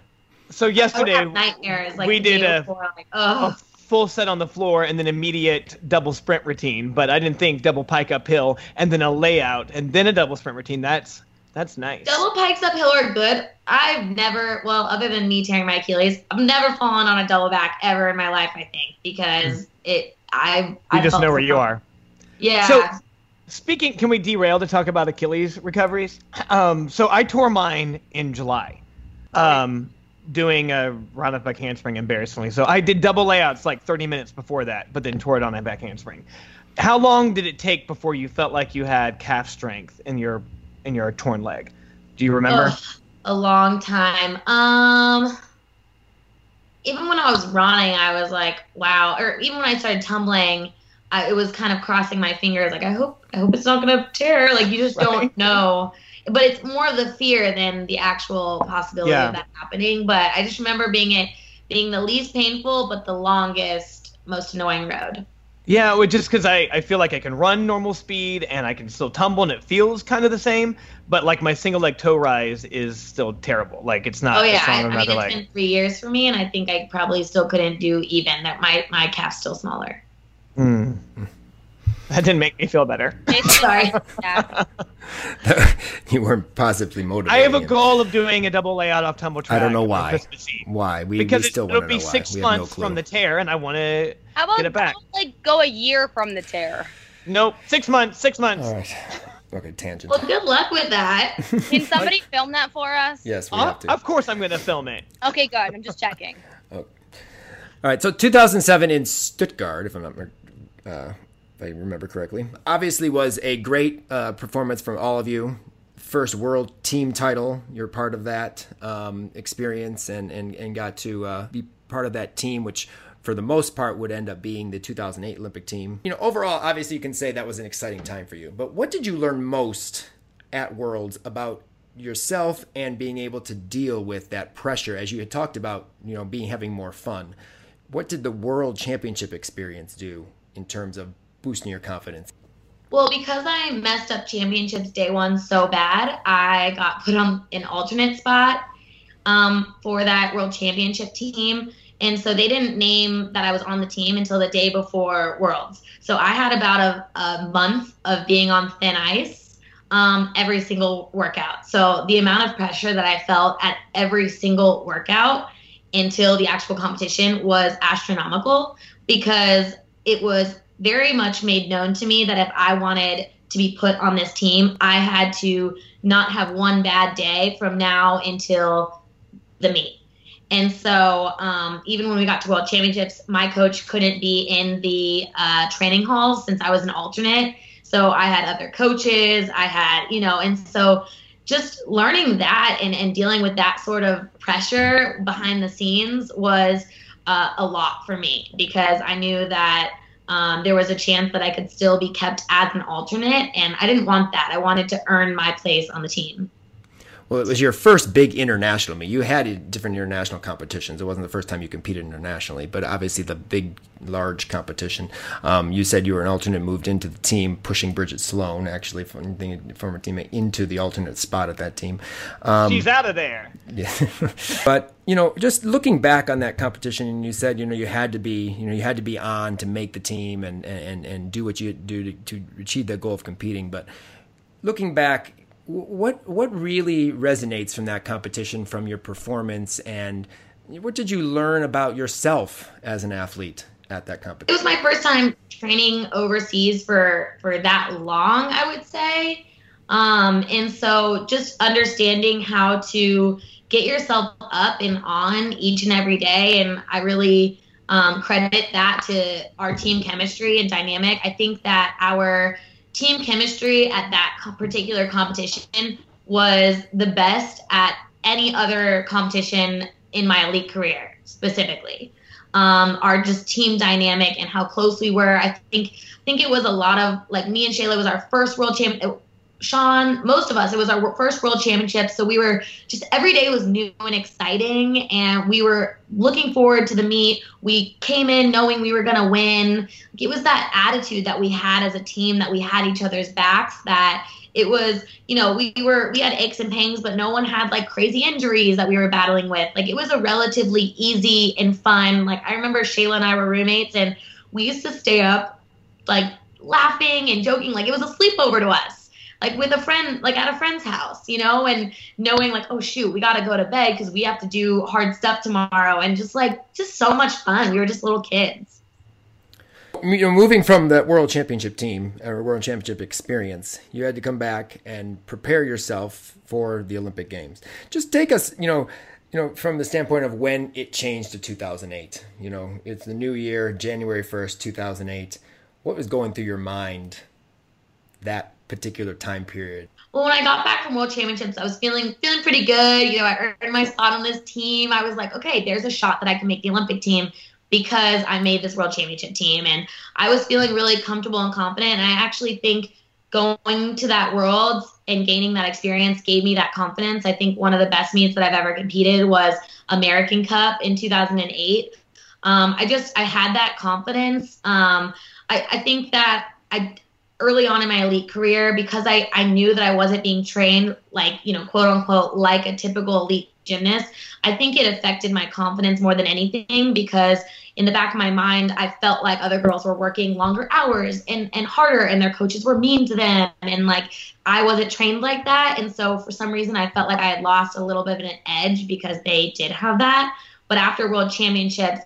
so yesterday have nightmares. Like we did a- before, I'm like, a oh. Full set on the floor and then immediate double sprint routine, but I didn't think double pike uphill and then a layout and then a double sprint routine. That's that's nice. Double pikes uphill are good. I've never, well, other than me tearing my Achilles, I've never fallen on a double back ever in my life. I think because it, I, Hmm. you I just know where you are. Yeah. So- Speaking, can we derail to talk about Achilles recoveries? Um, so I tore mine in July, um, doing a round off back handspring embarrassingly. So I did double layouts like 30 minutes before that, but then tore it on my back handspring. How long did it take before you felt like you had calf strength in your in your torn leg? Do you remember? Ugh, a long time. Um, even when I was running, I was like, wow. Or even when I started tumbling, I, it was kind of crossing my fingers. Like, I hope, I hope it's not gonna tear. Like, you just Right. don't know. But it's more of the fear than the actual possibility Yeah. of that happening. But I just remember being it being the least painful, but the longest, most annoying road. Yeah, well, just because I, I feel like I can run normal speed and I can still tumble and it feels kind of the same, but like my single leg toe rise is still terrible. Like it's not Oh yeah, I, I mean it's leg. been three years for me, and I think I probably still couldn't do even. That my my calf's still smaller. Mm. That didn't make me feel better. Sorry. yeah. you weren't positively motivated. I have a goal of doing a double layout off tumble track. I don't know on why. Christmas Eve. Why we, Because we it, still it'll be know six we have no months from the tear, and I want to How about, Get it back. how about, like go a year from the tear? nope six months. Six months. All right. Okay, tangent. Well, good luck with that. Can somebody film that for us? yes, we Uh, have to. of course, I'm going to film it. Okay, good. I'm just checking. All right, so 2007 in Stuttgart, if I'm not, uh, if I remember correctly, obviously was a great uh, performance from all of you. First world team title, you're part of that um, experience, and and and got to uh, be part of that team, which for the most part would end up being the 2008 Olympic team. You know, overall, obviously you can say that was an exciting time for you. But what did you learn most at Worlds about yourself and being able to deal with that pressure as you had talked about, you know, being having more fun? What did the World Championship experience do in terms of boosting your confidence? Well, because I messed up championships day one so bad, I got put on an alternate spot um, for that world championship team. And so they didn't name that I was on the team until the day before Worlds. So I had about a, a month of being on thin ice um, every single workout. So the amount of pressure that I felt at every single workout until the actual competition was astronomical because it was very much made known to me that if I wanted to be put on this team, I had to not have one bad day from now until the meet. And so, um, even when we got to World Championships, my coach couldn't be in the uh, training halls since I was an alternate. So I had other coaches, I had, you know, and so just learning that and, and dealing with that sort of pressure behind the scenes was uh, a lot for me because I knew that um, there was a chance that I could still be kept as an alternate, and I didn't want that. I wanted to earn my place on the team. Well, it was your first big international meet. You had different international competitions. It wasn't the first time you competed internationally, but obviously the big, large competition. Um, you said you were an alternate, moved into the team, pushing Bridget Sloan, actually from the former teammate, into the alternate spot at that team. Um, She's out of there. Yeah, but you know, just looking back on that competition, and you said you know you had to be you know you had to be on to make the team and and and do what you do to, to achieve that goal of competing. But looking back what what really resonates from that competition from your performance and what did you learn about yourself as an athlete at that competition? It was my first time training overseas for for that long, I would say. Um, and so just understanding how to get yourself up and on each and every day and I really um, credit that to our team chemistry and dynamic. I think that our team chemistry at that particular competition was the best at any other competition in my elite career specifically. Um, our just team dynamic and how close we were. I think I think it was a lot of like me and Shayla was our first world champ. Shawn, most of us, it was our first world championship. So we were just every day was new and exciting. And we were looking forward to the meet. We came in knowing we were going to win. It was that attitude that we had as a team that we had each other's backs that it was, you know, we were, we had aches and pangs, but no one had like crazy injuries that we were battling with. Like it was a relatively easy and fun. Like I remember Shayla and I were roommates and we used to stay up like laughing and joking. Like it was a sleepover to us like with a friend, like at a friend's house, you know, and knowing like, oh shoot, we got to go to bed because we have to do hard stuff tomorrow, and just like just so much fun. We were just little kids. You know, moving from the world championship team or world championship experience, you had to come back and prepare yourself for the Olympic Games. Just take us, you know, you know, from the standpoint of when it changed to 2008. You know, it's the new year, January 1st, 2008. What was going through your mind that particular time period? Well, when I got back from World Championships, I was feeling feeling pretty good. You know, I earned my spot on this team. I was like, okay, there's a shot that I can make the Olympic team because I made this World Championship team, and I was feeling really comfortable and confident. And I actually think going to that world and gaining that experience gave me that confidence. I think one of the best meets that I've ever competed was American Cup in 2008. Um, I just I had that confidence. Um, I, I think that I early on in my elite career because I, I knew that I wasn't being trained like, you know, quote unquote, like a typical elite gymnast. I think it affected my confidence more than anything because in the back of my mind, I felt like other girls were working longer hours and, and harder and their coaches were mean to them. And like, I wasn't trained like that. And so for some reason, I felt like I had lost a little bit of an edge because they did have that. But after world championships,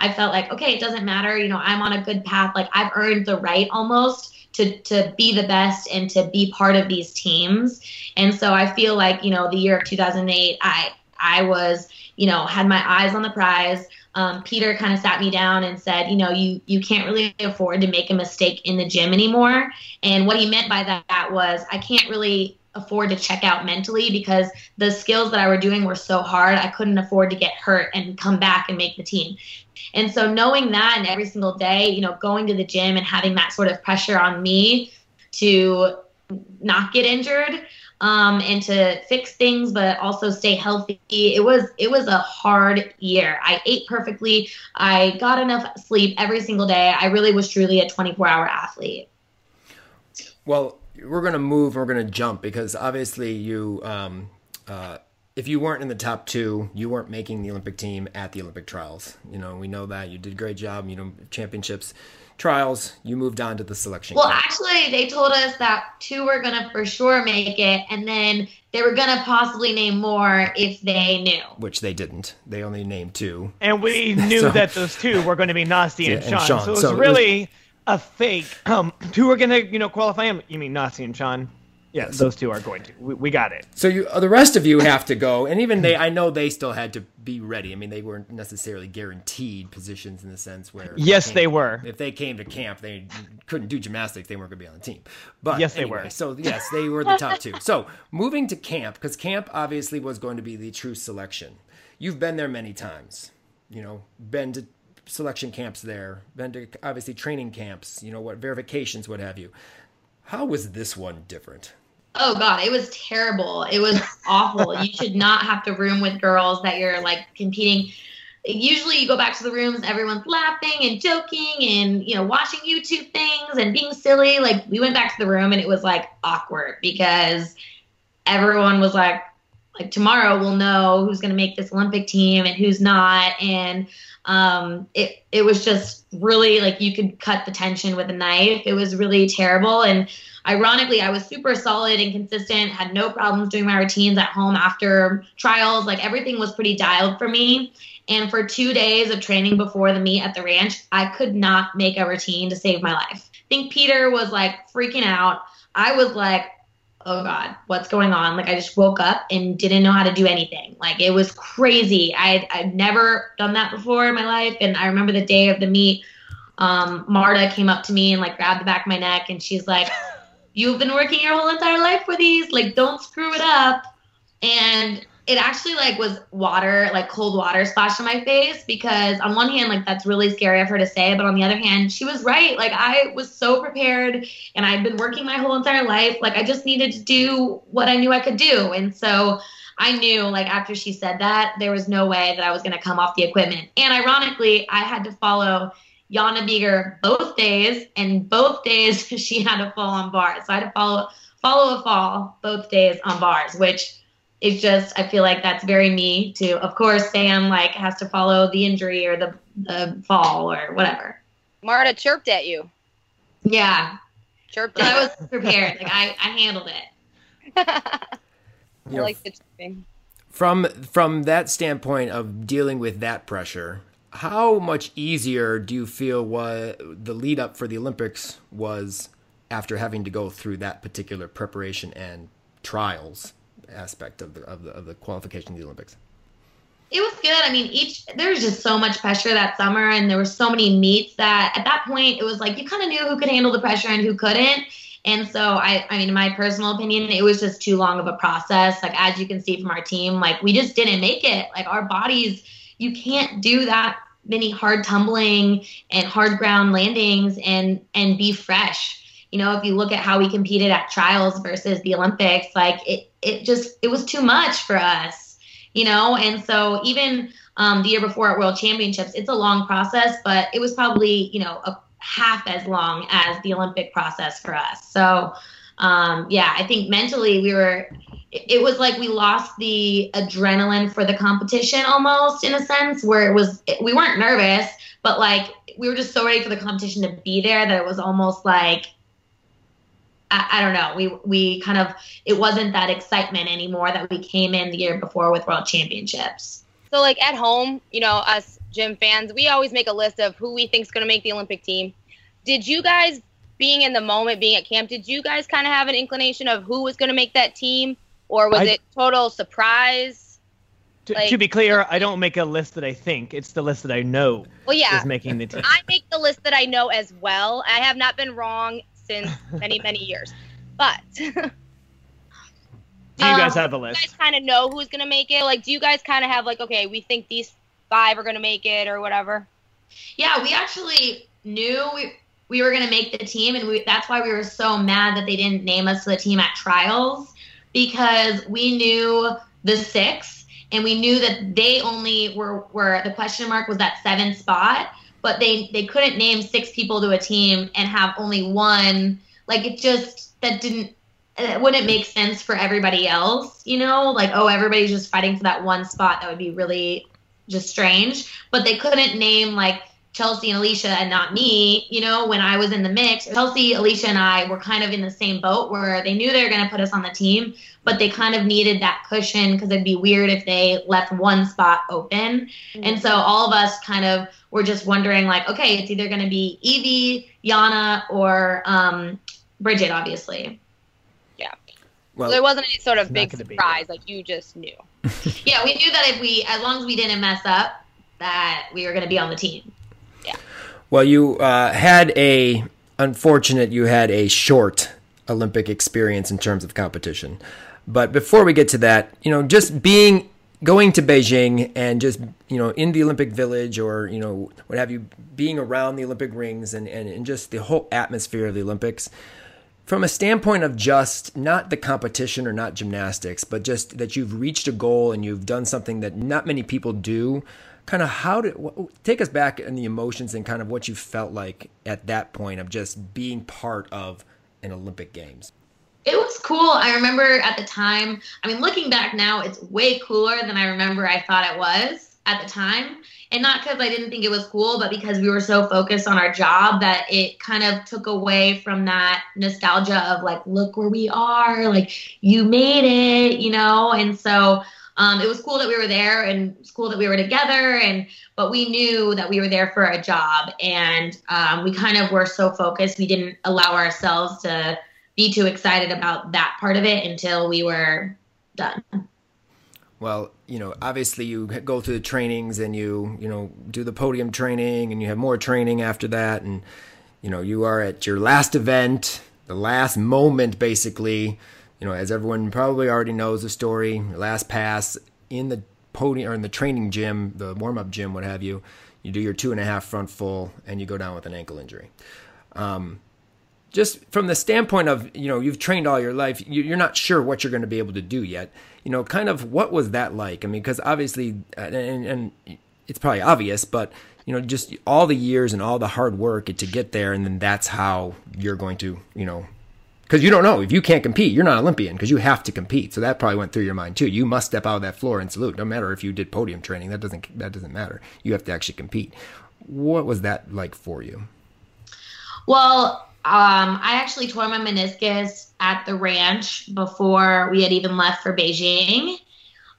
I felt like, okay, it doesn't matter. You know, I'm on a good path. Like I've earned the right almost to to be the best and to be part of these teams. And so I feel like you know the year of 2008, I I was you know had my eyes on the prize. Um, Peter kind of sat me down and said, you know, you you can't really afford to make a mistake in the gym anymore. And what he meant by that was I can't really afford to check out mentally because the skills that I were doing were so hard. I couldn't afford to get hurt and come back and make the team. And so knowing that and every single day, you know, going to the gym and having that sort of pressure on me to not get injured um, and to fix things, but also stay healthy. It was it was a hard year. I ate perfectly. I got enough sleep every single day. I really was truly a 24 hour athlete. Well, we're going to move. We're going to jump because obviously you. Um, uh, if you weren't in the top two, you weren't making the Olympic team at the Olympic trials. You know, we know that you did a great job. You know, championships, trials, you moved on to the selection. Well, camp. actually, they told us that two were gonna for sure make it, and then they were gonna possibly name more if they knew. which they didn't. They only named two. And we knew So- that those two were going to be Nastia and, Yeah, and Shawn. Shawn. So it was So it was- really a fake. Um, two are going to, you know, qualify. him. You mean Nastia and Shawn? Yeah, those two are going to. We, we got it. So you, the rest of you have to go, and even they, I know they still had to be ready. I mean, they weren't necessarily guaranteed positions in the sense where. Yes, came- they were. If they came to camp, they couldn't do gymnastics. They weren't going to be on the team. But Yes, they anyway, were. So yes, they were the top two. So moving to camp because camp obviously was going to be the true selection. You've been there many times. You know, been to selection camps there, been to obviously training camps. You know what verifications, what have you. How was this one different? Oh god, it was terrible. It was awful. you should not have to room with girls that you're like competing. Usually you go back to the rooms, everyone's laughing and joking and you know watching YouTube things and being silly. Like we went back to the room and it was like awkward because everyone was like like tomorrow we'll know who's going to make this Olympic team and who's not and um it it was just really like you could cut the tension with a knife. It was really terrible. And ironically i was super solid and consistent had no problems doing my routines at home after trials. Like everything was pretty dialed for me. And for two days of training before the meet at the ranch i could not make a routine to save my life. I think peter was like freaking out. I was like oh god what's going on? Like i just woke up and didn't know how to do anything. Like it was crazy. I'd, I'd never done that before in my life. And i remember the day of the meet um, marta came up to me and like grabbed the back of my neck and she's like you've been working your whole entire life for these. Like don't screw it up. And it actually like was water like cold water splashed on my face because on one hand like that's really scary of her to say but on the other hand she was right. Like i was so prepared and i'd been working my whole entire life. Like i just needed to do what i knew i could do. And so i knew like after she said that there was no way that i was going to come off the equipment. And ironically i had to follow Jana Bieger both days, and both days she had to fall on bars. So I had to follow follow a fall both days on bars, which is just I feel like that's very me too. Of course, Sam like has to follow the injury or the the fall or whatever. Marta chirped at you. Yeah, Chirped but I was prepared. Like I I handled it. I You like the chirping. from from that standpoint of dealing with that pressure how much easier do you feel what the lead up for the olympics was after having to go through that particular preparation and trials aspect of the of the, of the qualification of the olympics It was good. I mean, each there was just so much pressure that summer, and there were so many meets that at that point it was like you kind of knew who could handle the pressure and who couldn't. And so I, I mean, in my personal opinion, it was just too long of a process. Like as you can see from our team, like we just didn't make it. Like our bodies, you can't do that many hard tumbling and hard ground landings and and be fresh. You know, if you look at how we competed at trials versus the Olympics, like it it just it was too much for us you know? And so even um, the year before at world championships it's a long process but it was probably you know a half as long as the olympic process for us. So um, yeah i think mentally we were it, it was like we lost the adrenaline for the competition almost in a sense where it was we weren't nervous but like we were just so ready for the competition to be there that it was almost like I, I don't know. We we kind of it wasn't that excitement anymore that we came in the year before with World Championships. So like at home, you know, us gym fans, we always make a list of who we think's going to make the Olympic team. Did you guys being in the moment, being at camp, did you guys kind of have an inclination of who was going to make that team or was I- it total surprise? To, Like- to be clear, I don't make a list that I think. It's the list that I know Well, yeah. is making the team. I make the list that I know as well. I have not been wrong since many, many years. But do Do you guys Um, have a you list? guys kind of know who's going to make it? Like, do you guys kind of have, like, okay, we think these five are going to make it or whatever? Yeah, we actually knew we we were going to make the team, and we, that's why we were so mad that they didn't name us to the team at trials because we knew the six, and we knew that they only were were the question mark was that seventh spot, but they they couldn't name six people to a team and have only one. Like it just that didn't it wouldn't make sense for everybody else, you know? Like, oh, everybody's just fighting for that one spot. That would be really just strange. But they couldn't name like Chelsea and Alicia and not me, you know, when I was in the mix, Chelsea, Alicia, and I were kind of in the same boat where they knew they were going to put us on the team, but they kind of needed that cushion because it'd be weird if they left one spot open. Mm-hmm. And so all of us kind of were just wondering, like, okay, it's either going to be Evie, Jana, or um, Bridget, obviously. Yeah. Well, so there wasn't any sort of big surprise. Like, you just knew. yeah, we knew that if we, as long as we didn't mess up, that we were going to be on the team. Well, you uh, had a unfortunate. You had a short Olympic experience in terms of competition. But before we get to that, you know, just being going to Beijing and just you know in the Olympic Village or you know what have you, being around the Olympic rings and and, and just the whole atmosphere of the Olympics. From a standpoint of just not the competition or not gymnastics, but just that you've reached a goal and you've done something that not many people do kind of how did take us back in the emotions and kind of what you felt like at that point of just being part of an Olympic Games. It was cool. I remember at the time, I mean, looking back now, it's way cooler than I remember I thought it was at the time. And not because I didn't think it was cool, but because we were so focused on our job that it kind of took away from that nostalgia of like, look where we are, like, you made it, you know? And so um, it was cool that we were there and it's cool that we were together and but we knew that we were there for a job and um, we kind of were so focused we didn't allow ourselves to be too excited about that part of it until we were done well you know obviously you go through the trainings and you you know do the podium training and you have more training after that and you know you are at your last event the last moment basically you know, as everyone probably already knows the story, last pass in the podium or in the training gym, the warm up gym, what have you, you do your two and a half front full and you go down with an ankle injury. Um, just from the standpoint of, you know, you've trained all your life, you're not sure what you're going to be able to do yet. You know, kind of what was that like? I mean, because obviously, uh, and, and it's probably obvious, but you know, just all the years and all the hard work to get there, and then that's how you're going to, you know, because you don't know if you can't compete, you're not Olympian because you have to compete. So that probably went through your mind too. You must step out of that floor and salute. No matter if you did podium training, that doesn't that doesn't matter. You have to actually compete. What was that like for you? Well, um, I actually tore my meniscus at the ranch before we had even left for Beijing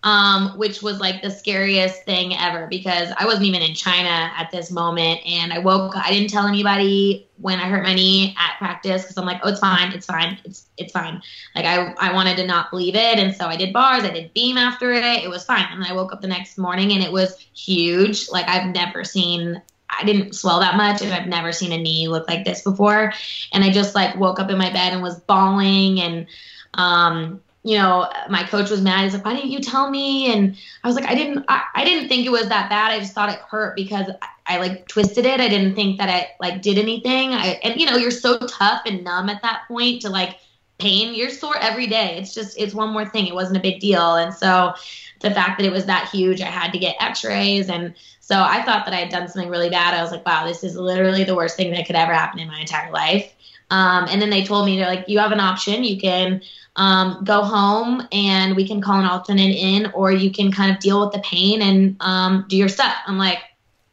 um, which was like the scariest thing ever because I wasn't even in China at this moment. And I woke, I didn't tell anybody when I hurt my knee at practice because I'm like, oh, it's fine, it's fine, it's it's fine. Like I I wanted to not believe it, and so I did bars, I did beam after it, it was fine. And I woke up the next morning and it was huge. Like I've never seen. I didn't swell that much, and I've never seen a knee look like this before. And I just like woke up in my bed and was bawling and um you know, my coach was mad. He's like, why didn't you tell me? And I was like, I didn't, I, I didn't think it was that bad. I just thought it hurt because I, I, like twisted it. I didn't think that I like did anything. I, and you know, you're so tough and numb at that point to like pain. You're sore every day. It's just, it's one more thing. It wasn't a big deal. And so the fact that it was that huge, I had to get x-rays. And so I thought that I had done something really bad. I was like, wow, this is literally the worst thing that could ever happen in my entire life. Um, and then they told me they're like, you have an option. You can um, go home and we can call an alternate in, or you can kind of deal with the pain and um, do your stuff. I'm like,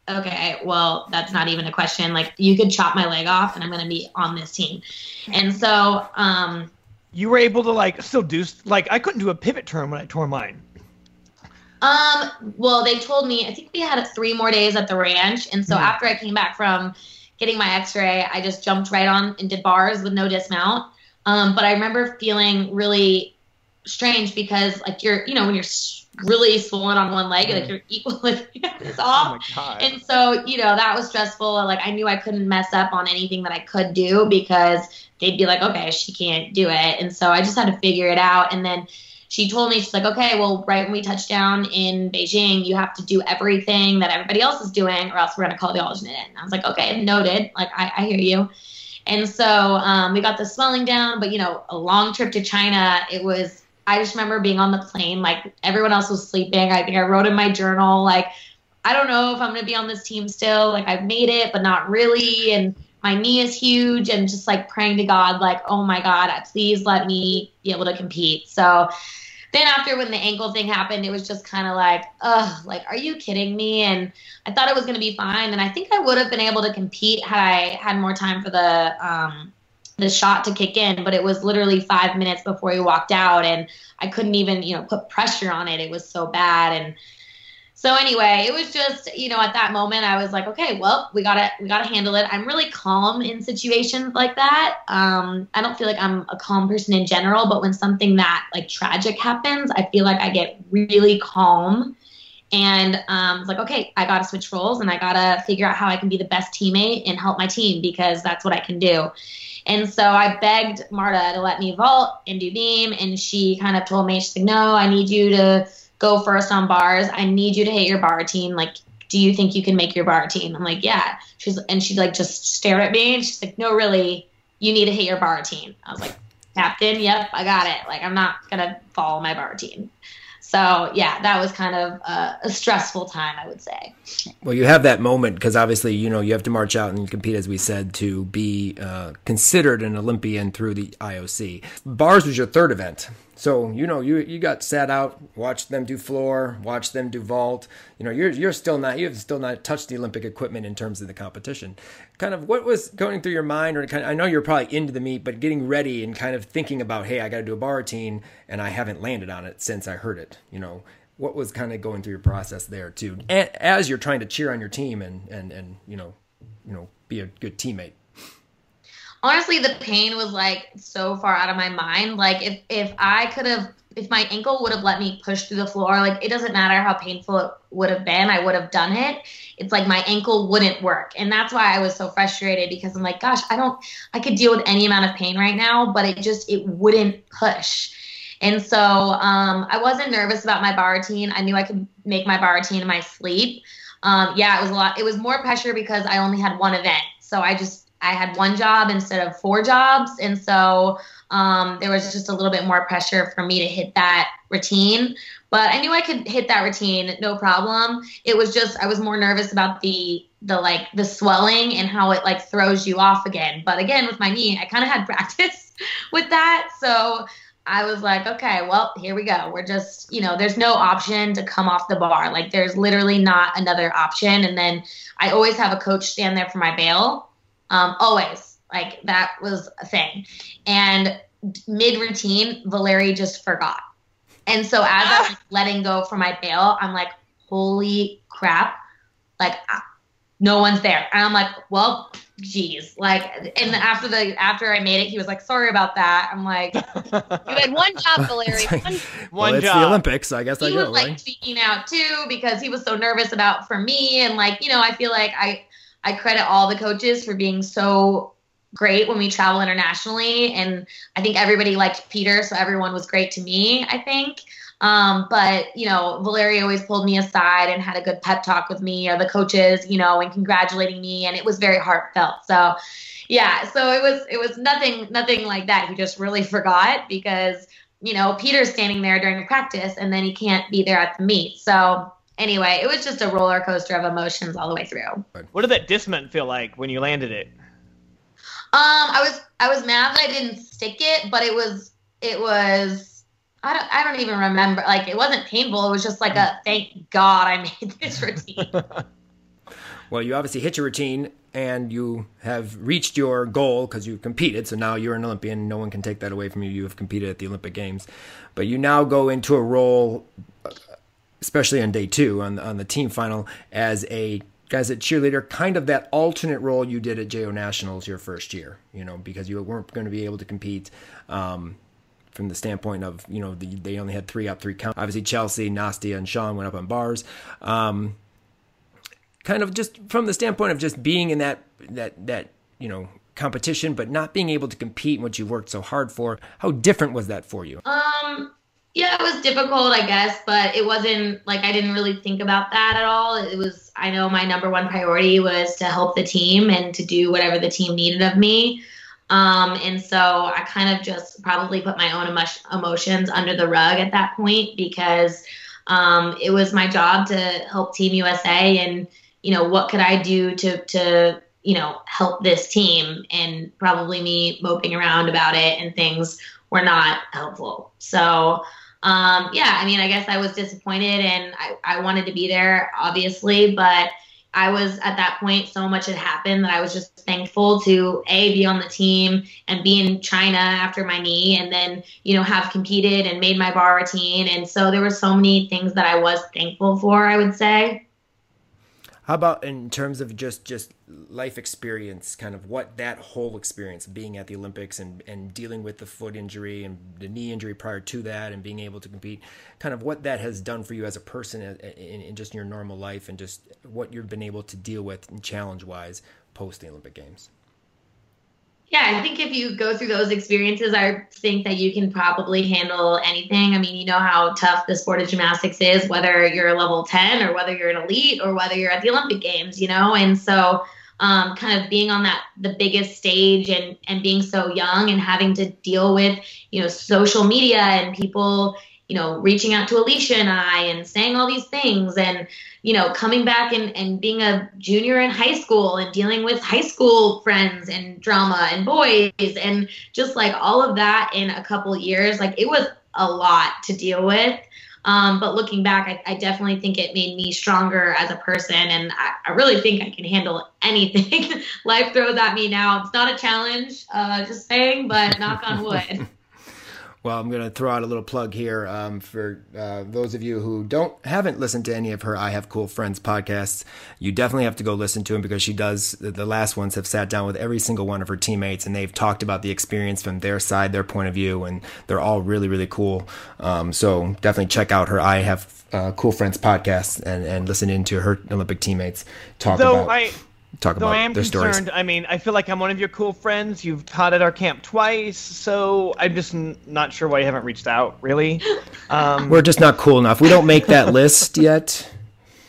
okay, well, that's not even a question. Like, you could chop my leg off and I'm going to be on this team. And so, um, you were able to like still do like I couldn't do a pivot turn when I tore mine. Um, well, they told me I think we had three more days at the ranch, and so mm. after I came back from getting my X-ray, I just jumped right on and did bars with no dismount. Um, but I remember feeling really strange because like you're, you know, when you're really swollen on one leg, mm. like you're equally off. Oh and so, you know, that was stressful. Like I knew I couldn't mess up on anything that I could do because they'd be like, okay, she can't do it. And so I just had to figure it out. And then she told me, she's like, okay, well, right when we touch down in Beijing, you have to do everything that everybody else is doing, or else we're going to call the alternate in. I was like, okay, noted. Like, I, I hear you. And so um, we got the swelling down, but, you know, a long trip to China, it was, I just remember being on the plane, like everyone else was sleeping. I think I wrote in my journal, like, I don't know if I'm going to be on this team still. Like, I've made it, but not really. And my knee is huge and just like praying to God, like, oh my God, please let me be able to compete. So then after when the ankle thing happened, it was just kind of like, ugh, like, are you kidding me? And I thought it was going to be fine. And I think I would have been able to compete had I had more time for the, um, the shot to kick in, but it was literally five minutes before he walked out, and I couldn't even, you know, put pressure on it. It was so bad, and so anyway, it was just, you know, at that moment I was like, okay, well, we gotta we gotta handle it. I'm really calm in situations like that. Um, I don't feel like I'm a calm person in general, but when something that like tragic happens, I feel like I get really calm. And um, it's like, okay, I gotta switch roles and I gotta figure out how I can be the best teammate and help my team because that's what I can do. And so I begged Marta to let me vault and do beam, and she kind of told me, she's like, no, I need you to go first on bars. I need you to hit your bar team. Like, do you think you can make your bar team? I'm like, yeah. She's and she like just stared at me and she's like, no, really, you need to hit your bar team. I was like, Captain, yep, I got it. Like, I'm not gonna follow my bar team. So yeah, that was kind of a, a, stressful time, I would say. Well, you have that moment because obviously, you know, you have to march out and compete, as we said, to be uh, considered an Olympian through the IOC. Bars was your third event. So you know you you got sat out, watched them do floor, watched them do vault. You know you're you're still not you've still not touched the Olympic equipment in terms of the competition. Kind of what was going through your mind, or kind of, I know you're probably into the meet, but getting ready and kind of thinking about, hey, I got to do a bar routine, and I haven't landed on it since I heard it. You know what was kind of going through your process there too, and as you're trying to cheer on your team and and and you know you know be a good teammate honestly the pain was like so far out of my mind. Like if if i could have if my ankle would have let me push through the floor like it doesn't matter how painful it would have been i would have done it. It's like my ankle wouldn't work. And that's why i was so frustrated because i'm like gosh i don't i could deal with any amount of pain right now but it just it wouldn't push. And so um, i wasn't nervous about my bar routine. I knew i could make my bar routine in my sleep. Um, yeah it was a lot it was more pressure because i only had one event. So i just I had one job instead of four jobs. And so um, there was just a little bit more pressure for me to hit that routine. But I knew I could hit that routine, no problem. It was just I was more nervous about the the like the swelling and how it like throws you off again. But again, with my knee, I kind of had practice with that. So I was like, okay, well, here we go. We're just, you know, there's no option to come off the bar. Like there's literally not another option. And then I always have a coach stand there for my bail um, always. Like that was a thing. And mid routine, Valeri just forgot. And so as I was letting go for my bail, I'm like, holy crap. Like no one's there. And I'm like, well, geez. Like and after the after I made it, he was like, sorry about that. I'm like You had one job, Valeri. One, one well, it's job. the Olympics, I guess he I was like right? speaking out too because he was so nervous about for me and like, you know, I feel like I I credit all the coaches for being so great when we travel internationally. And I think everybody liked Peter, so everyone was great to me, I think. Um, but, you know, Valeri always pulled me aside and had a good pep talk with me or the coaches, you know, and congratulating me. And it was very heartfelt. So, yeah, so it was it was nothing nothing like that. He just really forgot because you know Peter's standing there during the practice and then he can't be there at the meet. So anyway, it was just a roller coaster of emotions all the way through. What did that dismount feel like when you landed it? Um, I was I was mad that I didn't stick it, but it was it was I don't I don't even remember. Like it wasn't painful. It was just like a thank God I made this routine. well, you obviously hit your routine and you have reached your goal because you competed. So now you're an Olympian. No one can take that away from you. You have competed at the Olympic Games, but you now go into a role especially on day two on on the team final as a guys at cheerleader, kind of that alternate role you did at JO Nationals your first year, you know, because you weren't going to be able to compete um, from the standpoint of, you know, the, they only had three up, three count. Obviously, Chelsea, Nastia, and Shawn went up on bars. Um, kind of just from the standpoint of just being in that that that you know competition, but not being able to compete in what you worked so hard for. How different was that for you? Um, yeah, it was difficult, I guess, but it wasn't like I didn't really think about that at all. It was, I know my number one priority was to help the team and to do whatever the team needed of me. Um, and so I kind of just probably put my own emo- emotions under the rug at that point because um, it was my job to help Team USA and, you know, what could I do to, to, you know, help this team and probably me moping around about it and things were not helpful. So, um, yeah, I mean, I guess I was disappointed and I, I wanted to be there, obviously, but I was at that point, so much had happened that I was just thankful to A, be on the team and be in China after my knee and then, you know, have competed and made my bar routine. And so there were so many things that I was thankful for, I would say. How about in terms of just just life experience, kind of what that whole experience, being at the Olympics and and dealing with the foot injury and the knee injury prior to that, and being able to compete, kind of what that has done for you as a person in, in just your normal life, and just what you've been able to deal with challenge wise post the Olympic Games. Yeah, I think if you go through those experiences, I think that you can probably handle anything. I mean, you know how tough the sport of gymnastics is, whether you're a level 10 or whether you're an elite or whether you're at the Olympic Games, you know? And so, um, kind of being on that the biggest stage and and being so young and having to deal with you know social media and people you know, reaching out to Alicia and I and saying all these things and, you know, coming back and, and being a junior in high school and dealing with high school friends and drama and boys and just like all of that in a couple years. Like it was a lot to deal with. Um, but looking back, I, I, definitely think it made me stronger as a person. And I, I really think I can handle anything life throws at me now. It's not a challenge, uh, just saying, but knock on wood. Well, I'm going to throw out a little plug here um, for uh, those of you who don't haven't listened to any of her "I Have Cool Friends" podcasts. You definitely have to go listen to them because she does. The last ones have sat down with every single one of her teammates and they've talked about the experience from their side, their point of view, and they're all really, really cool. Um, so definitely check out her "I Have uh, Cool Friends" podcast and and listen into her Olympic teammates talk Though about. I- talk Though about I am their concerned, stories. I mean, I feel like I'm one of your cool friends. You've taught at our camp twice, so I'm just n- not sure why you haven't reached out, really. Um, We're just not cool enough. We don't make that list yet.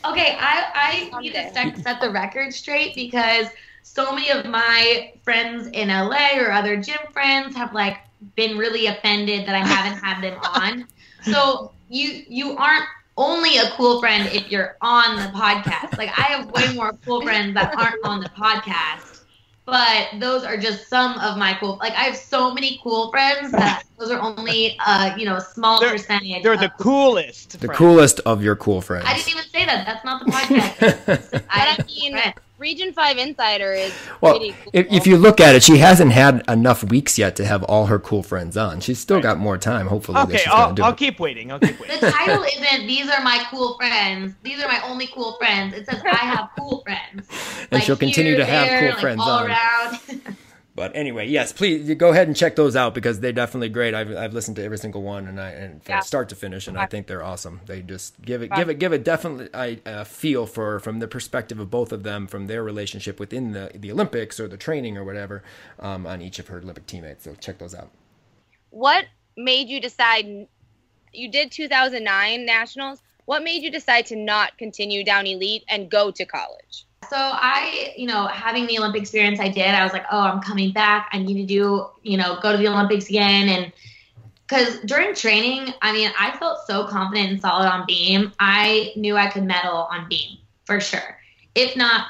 Okay, I, I need to set, set the record straight because so many of my friends in LA or other gym friends have like been really offended that I haven't had them on. So you you aren't only a cool friend if you're on the podcast. Like I have way more cool friends that aren't on the podcast. But those are just some of my cool. Like I have so many cool friends that those are only, uh, you know, a small They're- percentage. they're the coolest. The friends. coolest of your cool friends. I didn't even say that. That's not the podcast. But I I mean, Region Five Insider is Well, pretty cool. if, if you look at it, she hasn't had enough weeks yet to have all her cool friends on. She's still got more time, hopefully. that Okay, she's gonna I'll, do I'll it. keep waiting. I'll keep waiting. The title isn't "These are my cool friends." These are my only cool friends. It says I have cool friends. And she'll continue to have there, cool like, friends all on. around. But anyway, yes, please go ahead and check those out because they're definitely great. I've, I've listened to every single one and I and from Yeah. start to finish, and I think they're awesome. They just give it give it give it definitely a, a feel for from the perspective of both of them from their relationship within the the Olympics or the training or whatever um, on each of her Olympic teammates. So check those out. what made you decide? You did 2009 nationals. What made you decide to not continue down elite and go to college? So I, you know, having the Olympic experience I did, I was like, oh, I'm coming back. I need to do, you know, go to the Olympics again. And because during training, I mean, I felt so confident and solid on beam. I knew I could medal on beam for sure. If not,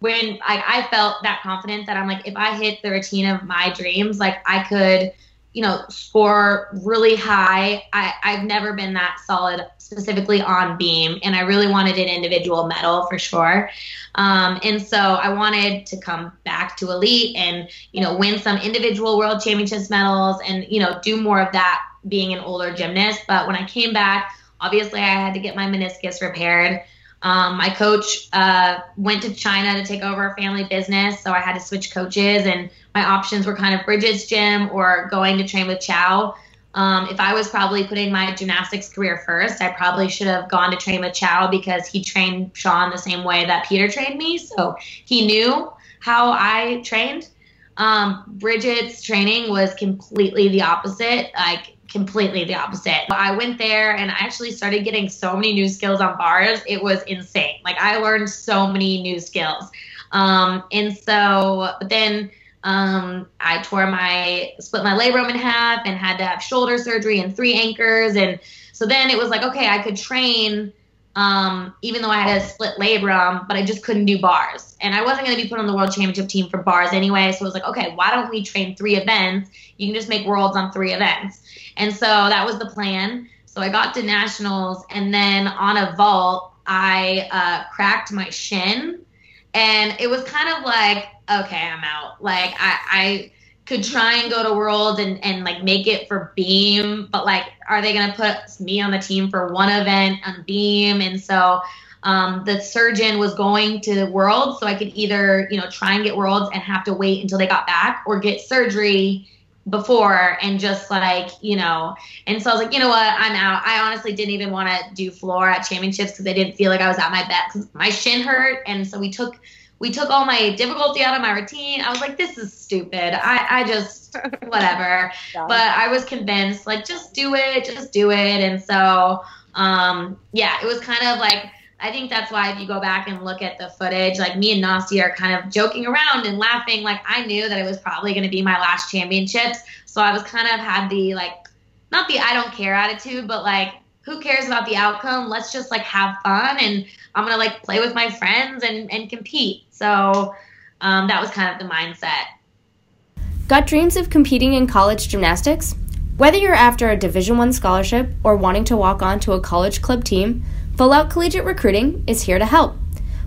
when I, I felt that confident that I'm like, if I hit the routine of my dreams, like I could, you know, score really high. I, I've never been that solid specifically on beam, and I really wanted an individual medal for sure. Um, and so I wanted to come back to elite and you know win some individual world championships medals and you know do more of that being an older gymnast. But when I came back, obviously I had to get my meniscus repaired. Um, my coach uh, went to China to take over a family business, so I had to switch coaches, and my options were kind of Bridget's gym or going to train with Chow. Um, if I was probably putting my gymnastics career first, I probably should have gone to train with Chow because he trained Shawn the same way that Peter trained me. So he knew how I trained. Um, Bridget's training was completely the opposite, like completely the opposite. I went there and I actually started getting so many new skills on bars. It was insane. Like I learned so many new skills. Um, and so, but then um, I tore my split my labrum in half and had to have shoulder surgery and three anchors. And so then it was like, okay, I could train um, even though I had a split labrum, but I just couldn't do bars. And I wasn't going to be put on the world championship team for bars anyway. So it was like, okay, why don't we train three events? You can just make worlds on three events. And so that was the plan. So I got to nationals, and then on a vault, I uh, cracked my shin, and it was kind of like, okay, I'm out. Like I, I could try and go to World and and like make it for beam, but like, are they gonna put me on the team for one event on beam? And so. Um, the surgeon was going to Worlds, so I could either, you know, try and get Worlds and have to wait until they got back, or get surgery before and just like you know and so i was like you know what? I'm out. I honestly didn't even want to do floor at championships because i didn't feel like i was at my best because my shin hurt. And so we took we took all my difficulty out of my routine. I was like this is stupid. I i just whatever. But i was convinced like just do it just do it. And so um yeah it was kind of like I think that's why if you go back and look at the footage, like me and Nastia are kind of joking around and laughing. Like I knew that it was probably going to be my last championships, so I was kind of had the like, not the I don't care attitude, but like who cares about the outcome? Let's just like have fun and I'm gonna like play with my friends and and compete. So um, that was kind of the mindset. Got dreams of competing in college gymnastics? Whether you're after a Division One scholarship or wanting to walk on to a college club team. Full Out Collegiate Recruiting is here to help.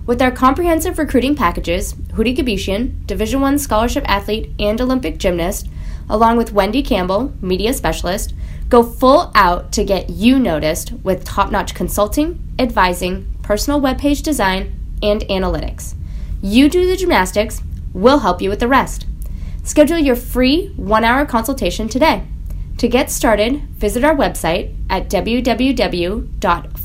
With our comprehensive recruiting packages, Houry Gebeshian, Division One scholarship athlete and Olympic gymnast, along with Wendy Campbell, media specialist, go full out to get you noticed with top-notch consulting, advising, personal webpage design, and analytics. You do the gymnastics, we'll help you with the rest. Schedule your free one-hour consultation today. To get started, visit our website at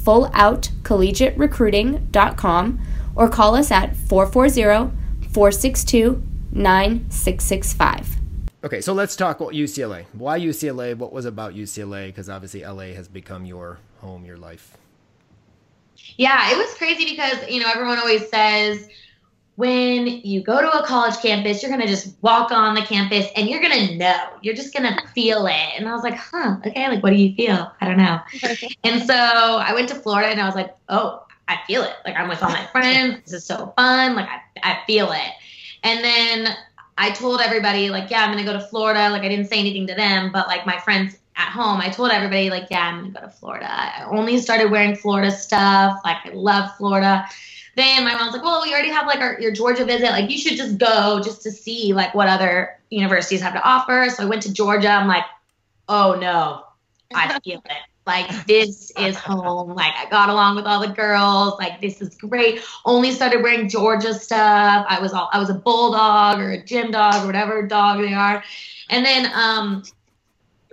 www.fulloutcollegiaterecruiting.com or call us at 440 462 9665. Okay, so let's talk UCLA. Why UCLA? What was about UCLA? Because obviously LA has become your home, your life. Yeah, it was crazy because, you know, everyone always says, when you go to a college campus, you're going to just walk on the campus and you're going to know. You're just going to feel it. And I was like, huh, okay, like, what do you feel? I don't know. and so I went to Florida and I was like, oh, I feel it. Like, I'm with all my friends. This is so fun. Like, I, I feel it. And then I told everybody, like, yeah, I'm going to go to Florida. Like, I didn't say anything to them, but like my friends at home, I told everybody, like, yeah, I'm going to go to Florida. I only started wearing Florida stuff. Like, I love Florida then my mom's like, well, we already have like our your Georgia visit. Like you should just go just to see like what other universities have to offer. So I went to Georgia. I'm like, oh no, I feel it. Like this is home. Like I got along with all the girls. Like this is great. Only started wearing Georgia stuff. I was all I was a bulldog or a gym dog or whatever dog they are. And then um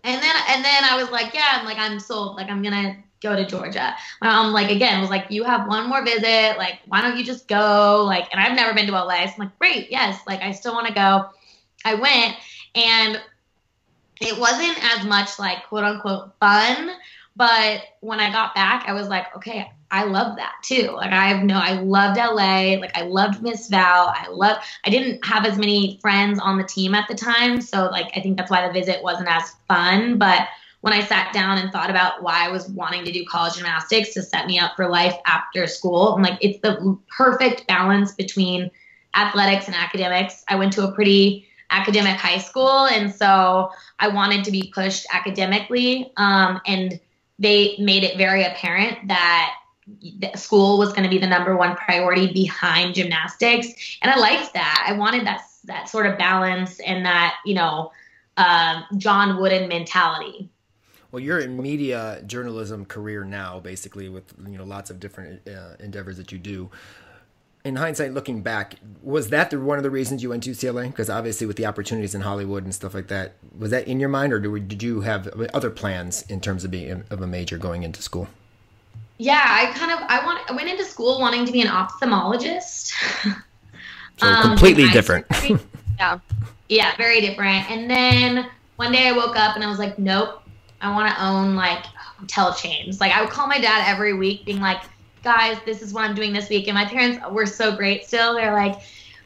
and then and then I was like, yeah, I'm like I'm sold. Like I'm gonna go to Georgia. My mom, like, again, was like, you have one more visit. Like, why don't you just go? Like, and I've never been to LA. So I'm like, great, yes. Like, I still want to go. I went, and it wasn't as much like quote unquote fun. But when I got back, I was like, okay, I love that too. Like I have no, I loved LA. Like I loved Miss Val. I love. I didn't have as many friends on the team at the time, so like I think that's why the visit wasn't as fun. But when I sat down and thought about why I was wanting to do college gymnastics to set me up for life after school, I'm like, it's the perfect balance between athletics and academics. I went to a pretty academic high school, and so I wanted to be pushed academically. Um, and they made it very apparent that school was going to be the number one priority behind gymnastics, and I liked that. I wanted that that sort of balance and that you know uh, John Wooden mentality well you're in media journalism career now basically with you know lots of different uh, endeavors that you do. In hindsight looking back was that the, one of the reasons you went to ucla because obviously with the opportunities in hollywood and stuff like that was that in your mind or did you have other plans in terms of being of a major going into school? Yeah i kind of i want i went into school wanting to be an ophthalmologist. So um, completely different. yeah yeah very different. And then one day i woke up and i was like nope I want to own like hotel chains. Like I would call my dad every week, being like, guys, this is what I'm doing this week. And my parents were so great still. They're like,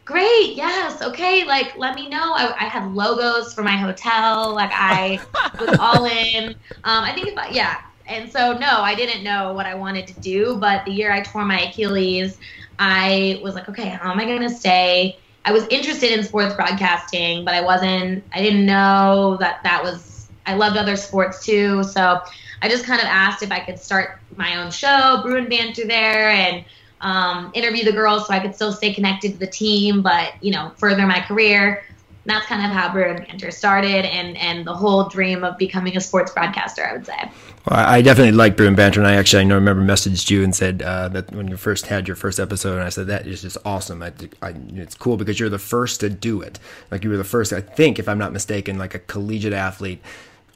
great, yes, okay, like let me know. I, I had logos for my hotel. Like I was all in. Um, I think if I, yeah. And so no, I didn't know what I wanted to do. But the year I tore my Achilles, I was like, okay, how am I going to stay? I was interested in sports broadcasting, but I wasn't. I didn't know that that was I loved other sports too. So I just kind of asked if I could start my own show, Bruin Banter there, and um, interview the girls so I could still stay connected to the team, but you know, further my career. And that's kind of how Bruin Banter started, and and the whole dream of becoming a sports broadcaster. I would say. Well, I definitely like Bruin Banter, and I actually I know remember messaged you and said uh, that when you first had your first episode, and I said that is just awesome. I, I, it's cool because you're the first to do it. Like you were the first, I think, if I'm not mistaken, like a collegiate athlete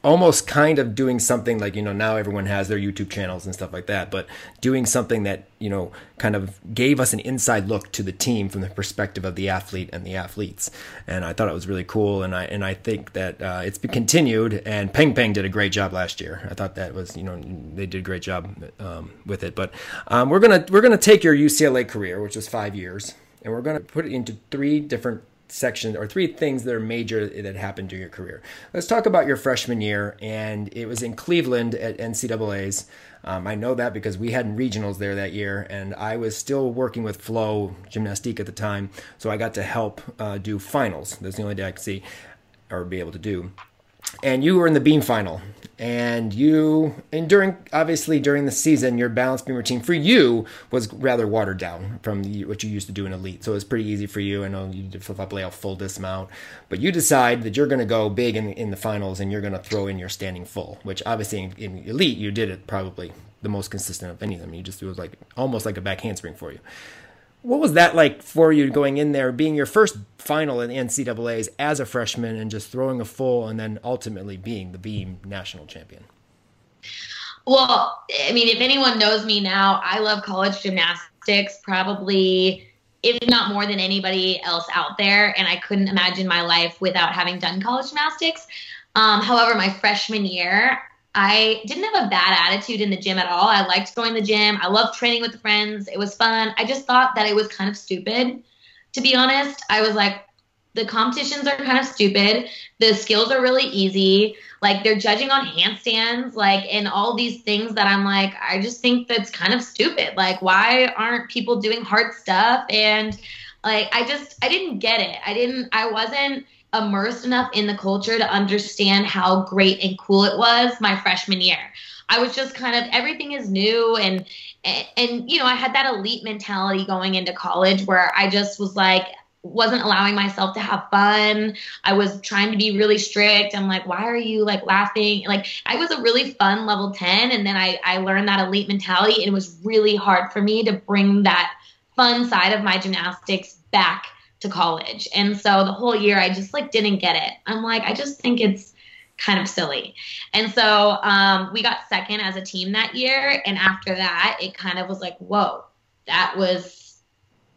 almost kind of doing something like you know now everyone has their youtube channels and stuff like that but doing something that you know kind of gave us an inside look to the team from the perspective of the athlete and the athletes. And i thought it was really cool and i and i think that uh, it's been continued and peng peng did a great job last year. I thought that was you know they did a great job um, with it. But um, we're gonna we're gonna take your ucla career which was five years and we're gonna put it into three different sections or three things that are major that happened during your career. Let's talk about your freshman year, and it was in Cleveland at NCAA's. Um, I know that because we had regionals there that year, and I was still working with Flow Gymnastique at the time, so I got to help uh, do finals. That's the only day I could see or be able to do and you were in the beam final. And you and during obviously during the season your balance beam routine for you was rather watered down from the, what you used to do in elite. So it was pretty easy for you. I know you did flip up layout full dismount but you decide that you're going to go big in, in the finals and you're going to throw in your standing full which obviously in, in elite you did it probably the most consistent of any of them. You just it was like almost like a back handspring for you what was that like for you going in there, being your first final in the NCAA's as a freshman and just throwing a full and then ultimately being the beam national champion? Well, I mean, if anyone knows me now, I love college gymnastics probably, if not more than anybody else out there. And I couldn't imagine my life without having done college gymnastics. Um, however, my freshman year, I didn't have a bad attitude in the gym at all. I liked going to the gym. I loved training with friends. It was fun. I just thought that it was kind of stupid. To be honest, I was like, the competitions are kind of stupid. The skills are really easy. Like they're judging on handstands, like and all these things that I'm like, I just think that's kind of stupid. Like, why aren't people doing hard stuff? And like I just I didn't get it. I didn't I wasn't immersed enough in the culture to understand how great and cool it was my freshman year. I was just kind of everything is new and, and you know I had that elite mentality going into college where I just was like wasn't allowing myself to have fun. I was trying to be really strict. I'm like, why are you like laughing? Like I was a really fun level 10 and then I I learned that elite mentality and it was really hard for me to bring that fun side of my gymnastics back to college. And so the whole year I just like didn't get it. I'm like, I just think it's kind of silly. And so um, we got second as a team that year. And after that, it kind of was like, whoa, that was,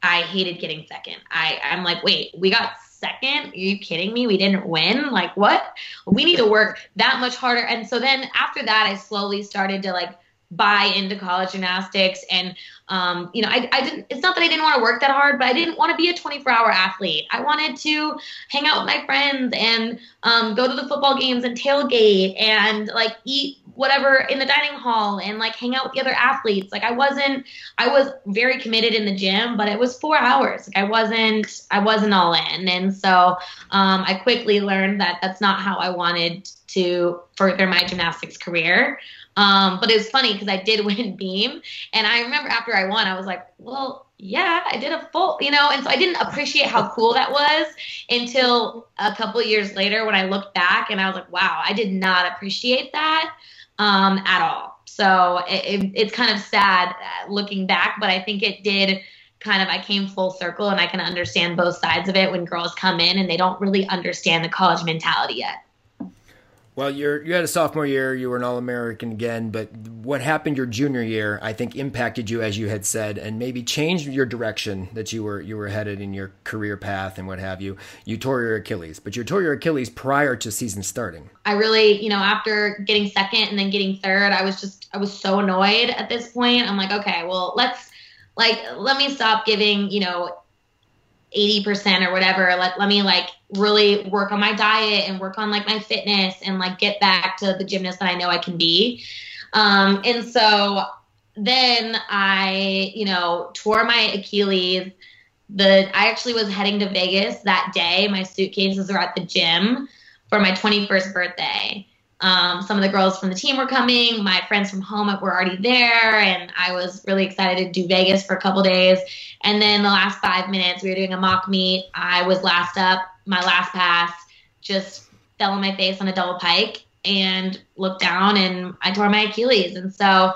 I hated getting second. I, I'm like, wait, we got second? Are you kidding me? We didn't win? Like, what? We need to work that much harder. And so then after that, I slowly started to like, buy into college gymnastics and um, you know I, I didn't it's not that i didn't want to work that hard but i didn't want to be a 24 hour athlete. I wanted to hang out with my friends and um, go to the football games and tailgate and like eat whatever in the dining hall and like hang out with the other athletes. Like i wasn't i was very committed in the gym but it was four hours. Like i wasn't i wasn't all in. And so um, i quickly learned that that's not how i wanted to further my gymnastics career um, but it was funny because I did win beam, and I remember after I won, I was like, well, yeah, I did a full, you know, and so I didn't appreciate how cool that was until a couple years later when I looked back and I was like, wow, I did not appreciate that um, at all. So it, it, it's kind of sad uh, looking back, but I think it did kind of I came full circle and I can understand both sides of it when girls come in and they don't really understand the college mentality yet. Well, you're you had a sophomore year, you were an All American again, but what happened your junior year, I think, impacted you as you had said, and maybe changed your direction that you were you were headed in your career path and what have you. You tore your Achilles, but you tore your Achilles prior to season starting. I really, you know, after getting second and then getting third, I was just I was so annoyed at this point. I'm like, okay, well, let's like let me stop giving, you know, 80% or whatever let, let me like really work on my diet and work on like my fitness and like get back to the gymnast that i know i can be. Um, and so then i you know tore my achilles. The i actually was heading to vegas that day. My suitcases are at the gym for my 21st birthday um, some of the girls from the team were coming. My friends from home were already there, and I was really excited to do Vegas for a couple days. And then the last five minutes, we were doing a mock meet. I was last up. My last pass just fell on my face on a double pike and looked down, and I tore my Achilles. And so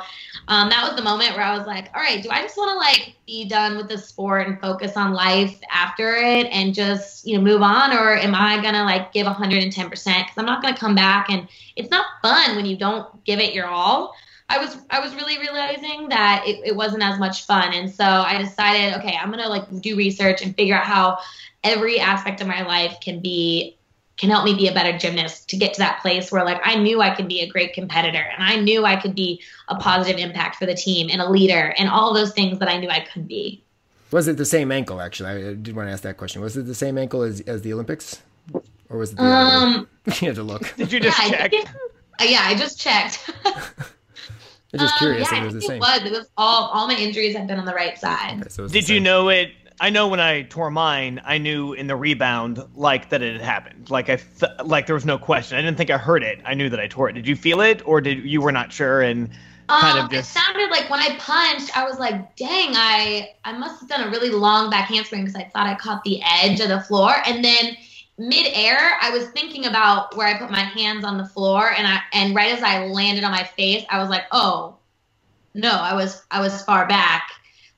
um, that was the moment where I was like, all right, do I just want to like be done with the sport and focus on life after it and just, you know, move on? Or am I going to like give 110%? Because I'm not going to come back and it's not fun when you don't give it your all. I was I was really realizing that it, it wasn't as much fun, and so I decided, okay, I'm gonna like do research and figure out how every aspect of my life can be can help me be a better gymnast to get to that place where like I knew I could be a great competitor and I knew I could be a positive impact for the team and a leader and all those things that I knew I could be. Was it the same ankle actually? I did want to ask that question. Was it the same ankle as, as the Olympics? Or was it the um, you had to look. Did you just yeah, check? I, yeah, I just checked. I'm just curious um, yeah, if it was the same. It was. It was all all my injuries have been on the right side. Okay, so Did you know it? I know when I tore mine, I knew in the rebound like that it had happened. Like I, th- like there was no question. I didn't think I heard it. I knew that I tore it. Did you feel it, or did you were not sure and kind Um, of just? It sounded like when I punched, I was like, "Dang, I I must have done a really long back handspring because I thought I caught the edge of the floor." And then mid-air, I was thinking about where I put my hands on the floor, and I and right as I landed on my face, I was like, "Oh, no, I was I was far back.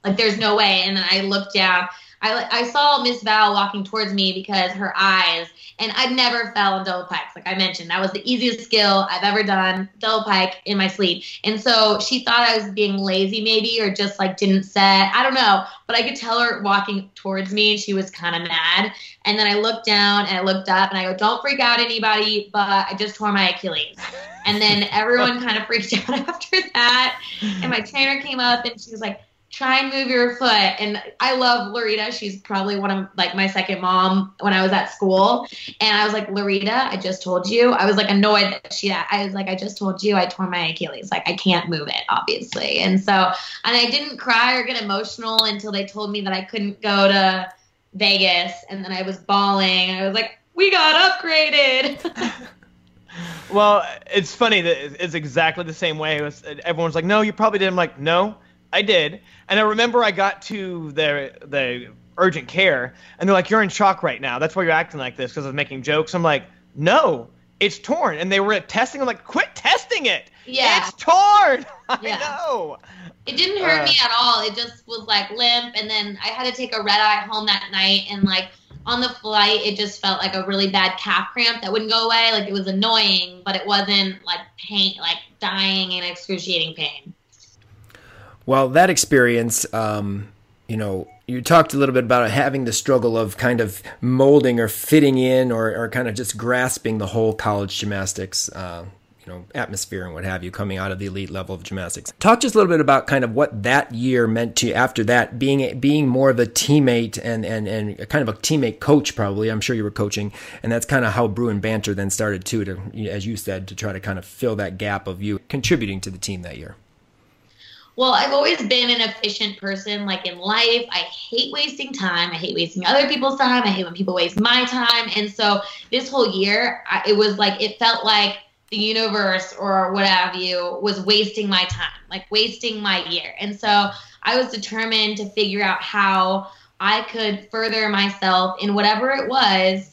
Like there's no way." And then I looked down. I I saw Miss Val walking towards me because her eyes, and I'd never fell on double pikes. Like I mentioned, that was the easiest skill I've ever done, double pike in my sleep. And so she thought I was being lazy, maybe, or just like didn't set. I don't know, but I could tell her walking towards me, and she was kind of mad. And then I looked down and I looked up and I go, "Don't freak out, anybody!" But I just tore my Achilles. And then everyone kind of freaked out after that. And my trainer came up and she was like, try and move your foot. And I love Larita. She's probably one of like my second mom when I was at school. And I was like, Larita, I just told you. I was like annoyed that she, I was like, I just told you I tore my Achilles. Like I can't move it, obviously. And so, and I didn't cry or get emotional until they told me that I couldn't go to Vegas. And then I was bawling. I was like, we got upgraded. Well, it's funny that it's exactly the same way. It was, everyone's like, "No, you probably did." I'm like, "No, I did." And I remember I got to the the urgent care, and they're like, "You're in shock right now. That's why you're acting like this because I was making jokes." I'm like, "No, it's torn." And they were testing. I'm like, "Quit testing it. Yeah. it's torn." I Yeah. know. It didn't hurt Uh. me at all. It just was like limp, and then I had to take a red eye home that night, and like on the flight, it just felt like a really bad calf cramp that wouldn't go away. Like it was annoying, but it wasn't like pain, like dying and excruciating pain. Well, that experience, um, you know, you talked a little bit about having the struggle of kind of molding or fitting in or, or kind of just grasping the whole college gymnastics, uh, you know, atmosphere and what have you coming out of the elite level of gymnastics. Talk just a little bit about kind of what that year meant to you after that, being being more of a teammate and, and, and kind of a teammate coach probably. I'm sure you were coaching. And that's kind of how Bruin Banter then started too, to, as you said, to try to kind of fill that gap of you contributing to the team that year. Well, I've always been an efficient person. Like in life, I hate wasting time. I hate wasting other people's time. I hate when people waste my time. And so this whole year, I, it was like it felt like the universe or what have you was wasting my time, like wasting my year. And so I was determined to figure out how I could further myself in whatever it was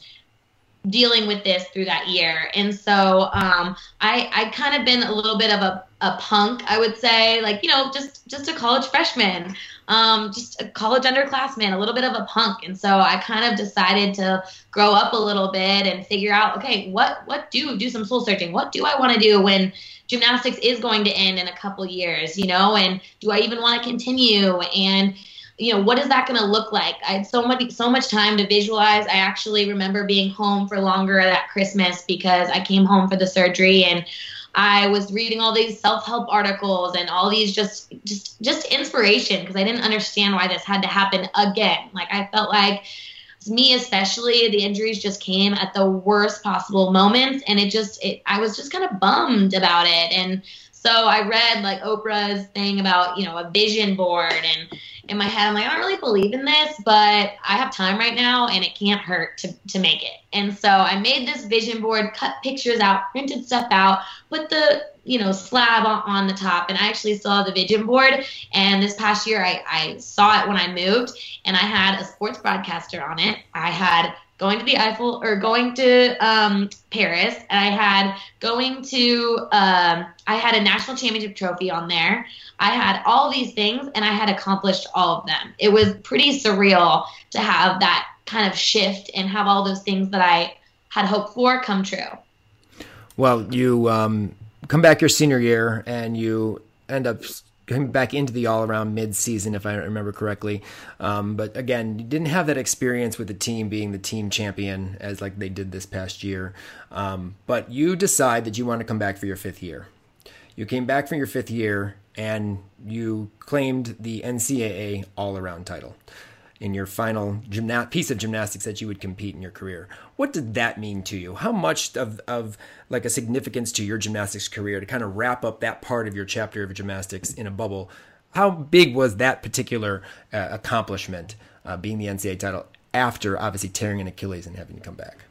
dealing with this through that year. And so um, I I kind of been a little bit of a, a punk, I would say, like you know, just just a college freshman, um, just a college underclassman, a little bit of a punk. And so I kind of decided to grow up a little bit and figure out, okay, what what do do some soul searching? What do I want to do when gymnastics is going to end in a couple years, you know? And do I even want to continue? And you know what is that going to look like i had so much so much time to visualize i actually remember being home for longer that christmas because i came home for the surgery and i was reading all these self-help articles and all these just just just inspiration because i didn't understand why this had to happen again. Like i felt like me especially the injuries just came at the worst possible moments and it just it, i was just kind of bummed about it. And so i read like oprah's thing about you know a vision board and in my head, I'm like, I don't really believe in this, but I have time right now and it can't hurt to, to make it. And so I made this vision board, cut pictures out, printed stuff out, put the you know slab on, on the top. And i actually saw the vision board. And this past year I, I saw it when i moved and i had a sports broadcaster on it. I had going to the eiffel or going to um, paris and i had going to um, i had a national championship trophy on there. I had all these things and i had accomplished all of them. It was pretty surreal to have that kind of shift and have all those things that i had hoped for come true. Well, you um, come back your senior year and you end up coming back into the all around mid season, if I remember correctly. Um, but again, you didn't have that experience with the team being the team champion as like they did this past year. Um, but you decide that you want to come back for your fifth year. You came back for your fifth year and you claimed the NCAA all around title in your final gymna- piece of gymnastics that you would compete in your career. What did that mean to you? How much of, of like a significance to your gymnastics career to kind of wrap up that part of your chapter of gymnastics in a bubble? How big was that particular uh, accomplishment, uh, being the NCAA title, after obviously tearing an Achilles and having to come back?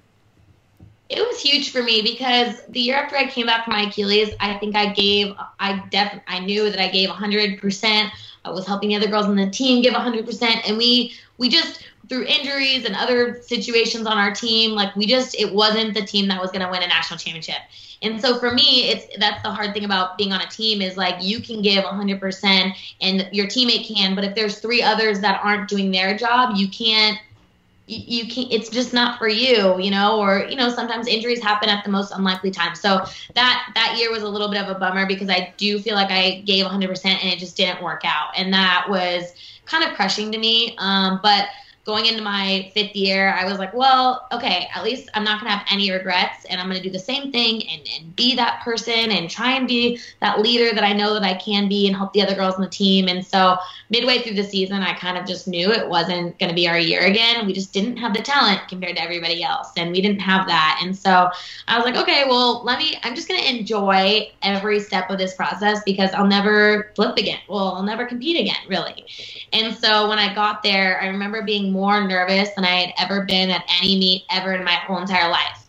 it was huge for me because the year after I came back from my Achilles, I think I gave, I def, I knew that I gave 100%. I was helping the other girls on the team give 100%, and we, we just through injuries and other situations on our team, like we just, it wasn't the team that was going to win a national championship. And so for me, it's that's the hard thing about being on a team is like you can give 100% and your teammate can, but if there's three others that aren't doing their job, you can't you can't it's just not for you you know or you know sometimes injuries happen at the most unlikely time. So that that year was a little bit of a bummer because i do feel like i gave 100% and it just didn't work out. And that was kind of crushing to me. Um, but going into my fifth year, I was like, well, okay, at least I'm not going to have any regrets and I'm going to do the same thing and, and be that person and try and be that leader that I know that I can be and help the other girls on the team. And so midway through the season, I kind of just knew it wasn't going to be our year again. We just didn't have the talent compared to everybody else and we didn't have that. And so I was like, okay, well, let me, I'm just going to enjoy every step of this process because I'll never flip again. Well, I'll never compete again, really. And so when I got there, I remember being more nervous than I had ever been at any meet ever in my whole entire life.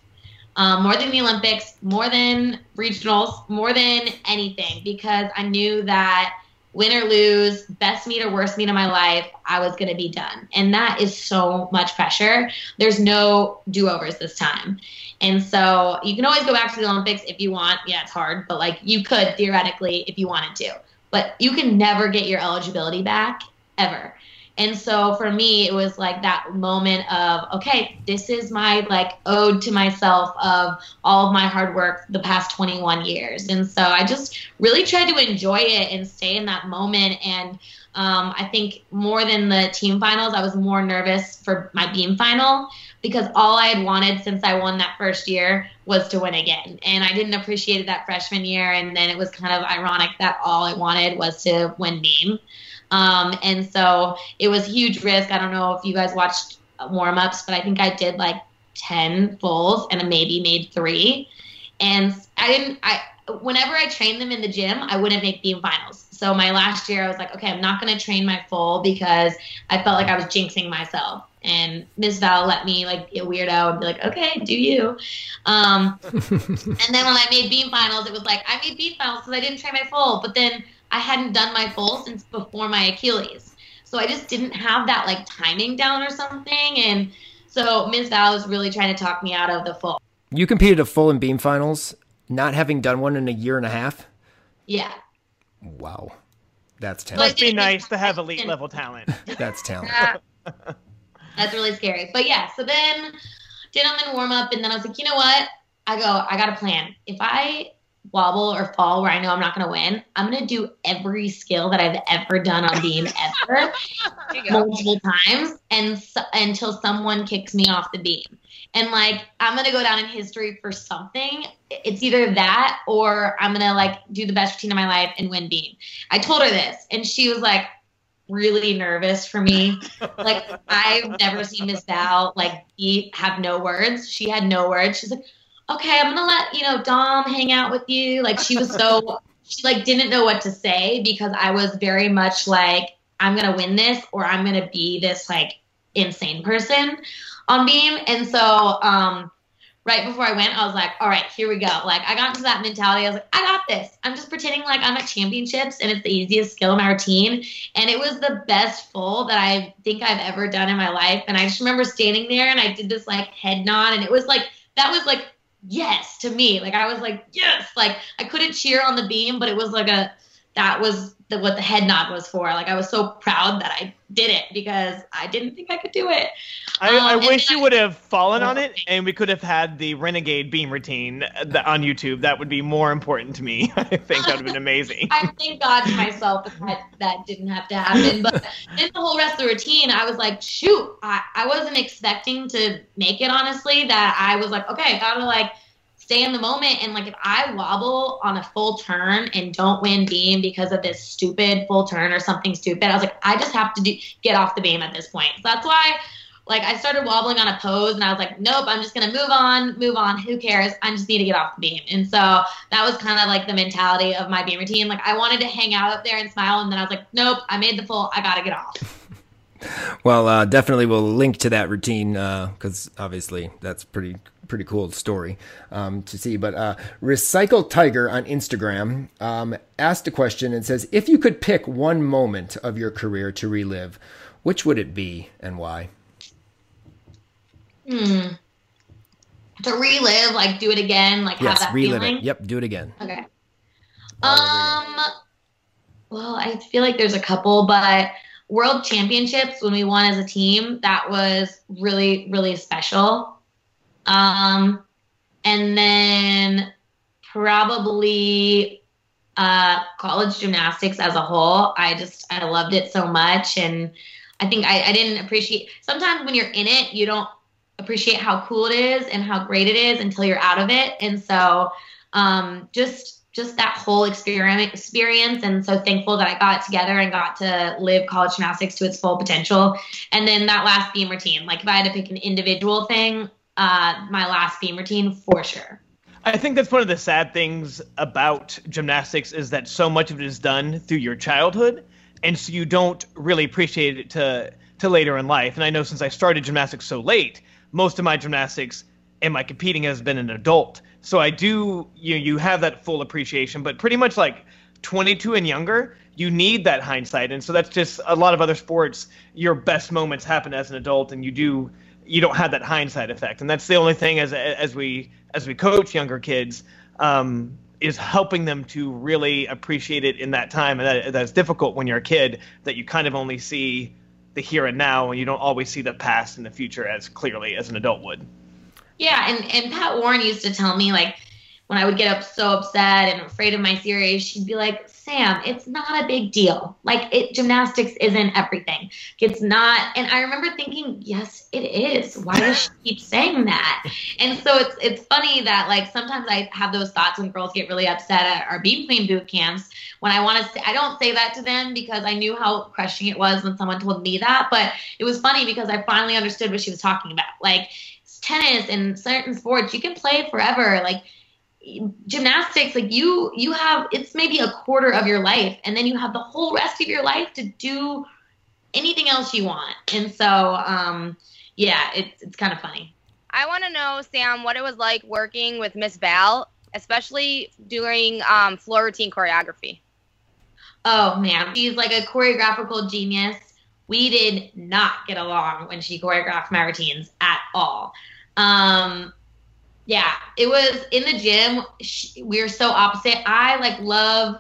Um, more than the Olympics, more than regionals, more than anything, because I knew that win or lose, best meet or worst meet of my life, I was going to be done. And that is so much pressure. There's no do overs this time. And so you can always go back to the Olympics if you want. Yeah, it's hard, but like you could theoretically if you wanted to. But you can never get your eligibility back ever. And so for me, it was like that moment of, okay, this is my like ode to myself of all of my hard work the past 21 years. And so I just really tried to enjoy it and stay in that moment. And um, I think more than the team finals, I was more nervous for my beam final because all I had wanted since I won that first year was to win again. And I didn't appreciate it that freshman year. And then it was kind of ironic that all I wanted was to win beam. Um, and so it was huge risk. I don't know if you guys watched warm ups, but I think I did like 10 fulls and maybe made three. And I didn't, I, whenever I trained them in the gym, I wouldn't make beam finals. So my last year, I was like, okay, I'm not going to train my full because I felt like I was jinxing myself. And Miss Val let me like be a weirdo and be like, okay, do you? Um, and then when I made beam finals, it was like I made beam finals because I didn't train my full. But then I hadn't done my full since before my Achilles. So I just didn't have that like timing down or something. And so Ms. Val was really trying to talk me out of the full. You competed a full in beam finals, not having done one in a year and a half? Yeah. Wow. That's talent. Must be nice to have elite level talent. That's talent. That's really scary. But yeah, so then did them in warm up, and then I was like, you know what? I go, I got a plan. If I wobble or fall where I know I'm not going to win, I'm going to do every skill that I've ever done on beam ever multiple times and so, until someone kicks me off the beam. And like I'm going to go down in history for something. It's either that or I'm going to like do the best routine of my life and win beam. I told her this and she was like really nervous for me. like I've never seen Miss Val like be have no words. She had no words. She's like okay, I'm gonna let you know Dom hang out with you. Like she was so she like didn't know what to say because I was very much like I'm gonna win this or I'm gonna be this like insane person on beam. And so um right before I went, I was like, all right, here we go. Like I got into that mentality. I was like, I got this. I'm just pretending like I'm at championships and it's the easiest skill in my routine. And it was the best full that I think I've ever done in my life. And I just remember standing there and I did this like head nod and it was like that was like yes to me. Like I was like, yes. Like I couldn't cheer on the beam, but it was like a that was the, what the head nod was for. Like I was so proud that I did it because I didn't think I could do it. I, um, I wish you would have fallen on it, and we could have had the renegade beam routine on YouTube. That would be more important to me. I think that would have been amazing. I thank God to myself that that didn't have to happen. But in the whole rest of the routine, I was like, shoot, I, I wasn't expecting to make it. Honestly, that I was like, okay, I gotta like stay in the moment. And like if I wobble on a full turn and don't win beam because of this stupid full turn or something stupid, I was like, I just have to do, get off the beam at this point. So that's why like I started wobbling on a pose and I was like, nope, I'm just gonna move on, move on. Who cares? I just need to get off the beam. And so that was kind of like the mentality of my beam routine. Like I wanted to hang out up there and smile, and then I was like, nope, I made the full. I gotta get off. Well, uh, definitely we'll link to that routine because uh, obviously that's pretty pretty cool story um, to see. But uh, Recycle Tiger on Instagram um, asked a question and says, "If you could pick one moment of your career to relive, which would it be and why?" Hmm. To relive, like do it again, like yes, have that relive feeling. it. Yep, do it again. Okay. Um. Well, I feel like there's a couple, but World Championships when we won as a team, that was really really special. Um, and then probably uh, college gymnastics as a whole. I just I loved it so much, and I think I, I didn't appreciate. Sometimes when you're in it, you don't appreciate how cool it is and how great it is until you're out of it. And so, um, just just that whole experience experience and so thankful that I got together and got to live college gymnastics to its full potential. And then that last beam routine, like if I had to pick an individual thing, uh, my last beam routine for sure. I think that's one of the sad things about gymnastics is that so much of it is done through your childhood, and so you don't really appreciate it to to later in life. And I know since I started gymnastics so late, most of my gymnastics and my competing has been an adult. So I do you you have that full appreciation, but pretty much like 22 and younger, you need that hindsight. And so that's just a lot of other sports. Your best moments happen as an adult, and you do you don't have that hindsight effect. And that's the only thing as as we as we coach younger kids um, is helping them to really appreciate it in that time. And that, that's difficult when you're a kid that you kind of only see the here and now, and you don't always see the past and the future as clearly as an adult would. Yeah, and and Pat Warren used to tell me like when I would get up so upset and afraid of my series, she'd be like, "Sam, it's not a big deal. Like it gymnastics isn't everything. It's not." And I remember thinking, "Yes, it is. Why does she keep saying that?" And so it's it's funny that like sometimes I have those thoughts when girls get really upset at our beam queen boot camps when I want to say I don't say that to them because I knew how crushing it was when someone told me that, but it was funny because I finally understood what she was talking about. Like tennis and certain sports, you can play forever. Like gymnastics like you you have it's maybe a quarter of your life and then you have the whole rest of your life to do anything else you want. And so um yeah it's it's kind of funny. I want to know, Sam, what it was like working with Miss Val, especially during um, floor routine choreography. oh man she's like a choreographical genius. We did not get along when she choreographed my routines at all. Um yeah it was in the gym. She, we were so opposite. I like love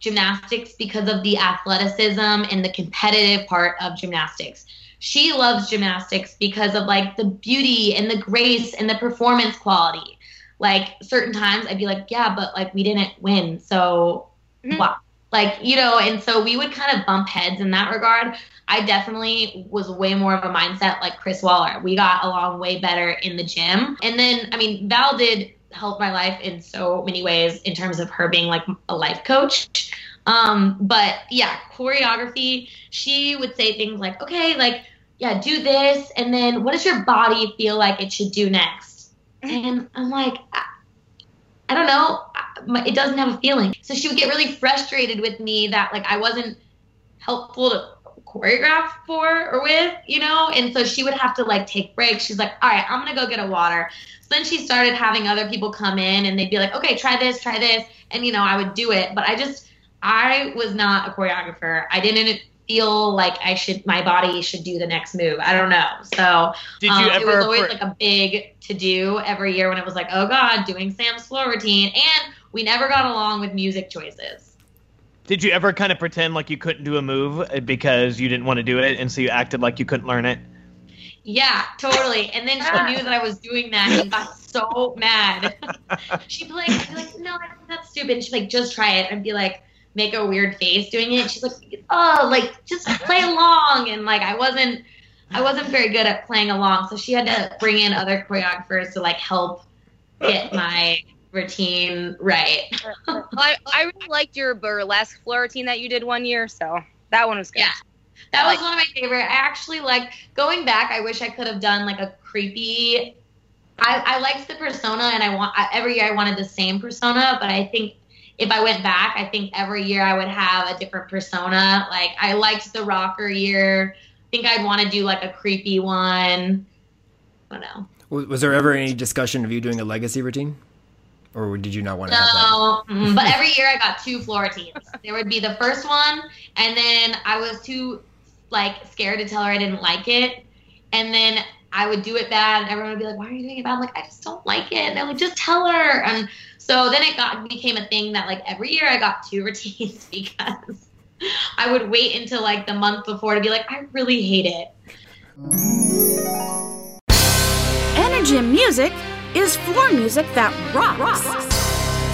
gymnastics because of the athleticism and the competitive part of gymnastics. She loves gymnastics because of like the beauty and the grace and the performance quality. Like certain times i'd be like yeah but like we didn't win so Mhm. wow like you know and so we would kind of bump heads in that regard. I definitely was way more of a mindset like chris waller. We got along way better in the gym. And then i mean val did help my life in so many ways in terms of her being like a life coach. Um but yeah choreography she would say things like okay like yeah do this and then what does your body feel like it should do next? And i'm like I, I don't know it doesn't have a feeling so she would get really frustrated with me that like i wasn't helpful to choreograph for or with, you know? And so she would have to like take breaks. She's like, all right, I'm going to go get a water. So then she started having other people come in and they'd be like, okay, try this, try this. And, you know, I would do it. But I just, I was not a choreographer. I didn't feel like I should, my body should do the next move. I don't know. So Did you um, ever it was always like a big to do every year when it was like, oh God, doing Sam's floor routine. And we never got along with music choices. Did you ever kind of pretend like you couldn't do a move uh, because you didn't want to do it, and so you acted like you couldn't learn it? Yeah, totally. And then she knew that I was doing that and got so mad. She'd be like, I'd be like, no, that's stupid. And she'd be like, just try it. And be like, make a weird face doing it. She's like, oh, like just play along. And like, I wasn't, I wasn't very good at playing along. So she had to bring in other choreographers to like help get my routine right. Well, I, I really liked your burlesque floor routine that you did one year, so that one was good. Yeah. That was one of my favorite. I actually like going back. I wish I could have done like a creepy. I, I liked the persona, and I want I, every year I wanted the same persona. But I think if I went back, I think every year I would have a different persona. Like I liked the rocker year. I think I'd want to do like a creepy one. I don't know. Was, was there ever any discussion of you doing a legacy routine, or did you not want to have that? No, but every year I got two floor routines. There would be the first one, and then I was too like scared to tell her I didn't like it, and then I would do it bad, and everyone would be like, "Why are you doing it bad?" I'm like, "I just don't like it," and they're like, "Just tell her." And so then it got became a thing that like every year I got two routines because I would wait until like the month before to be like, "I really hate it." Energy and Music is floor music that rocks.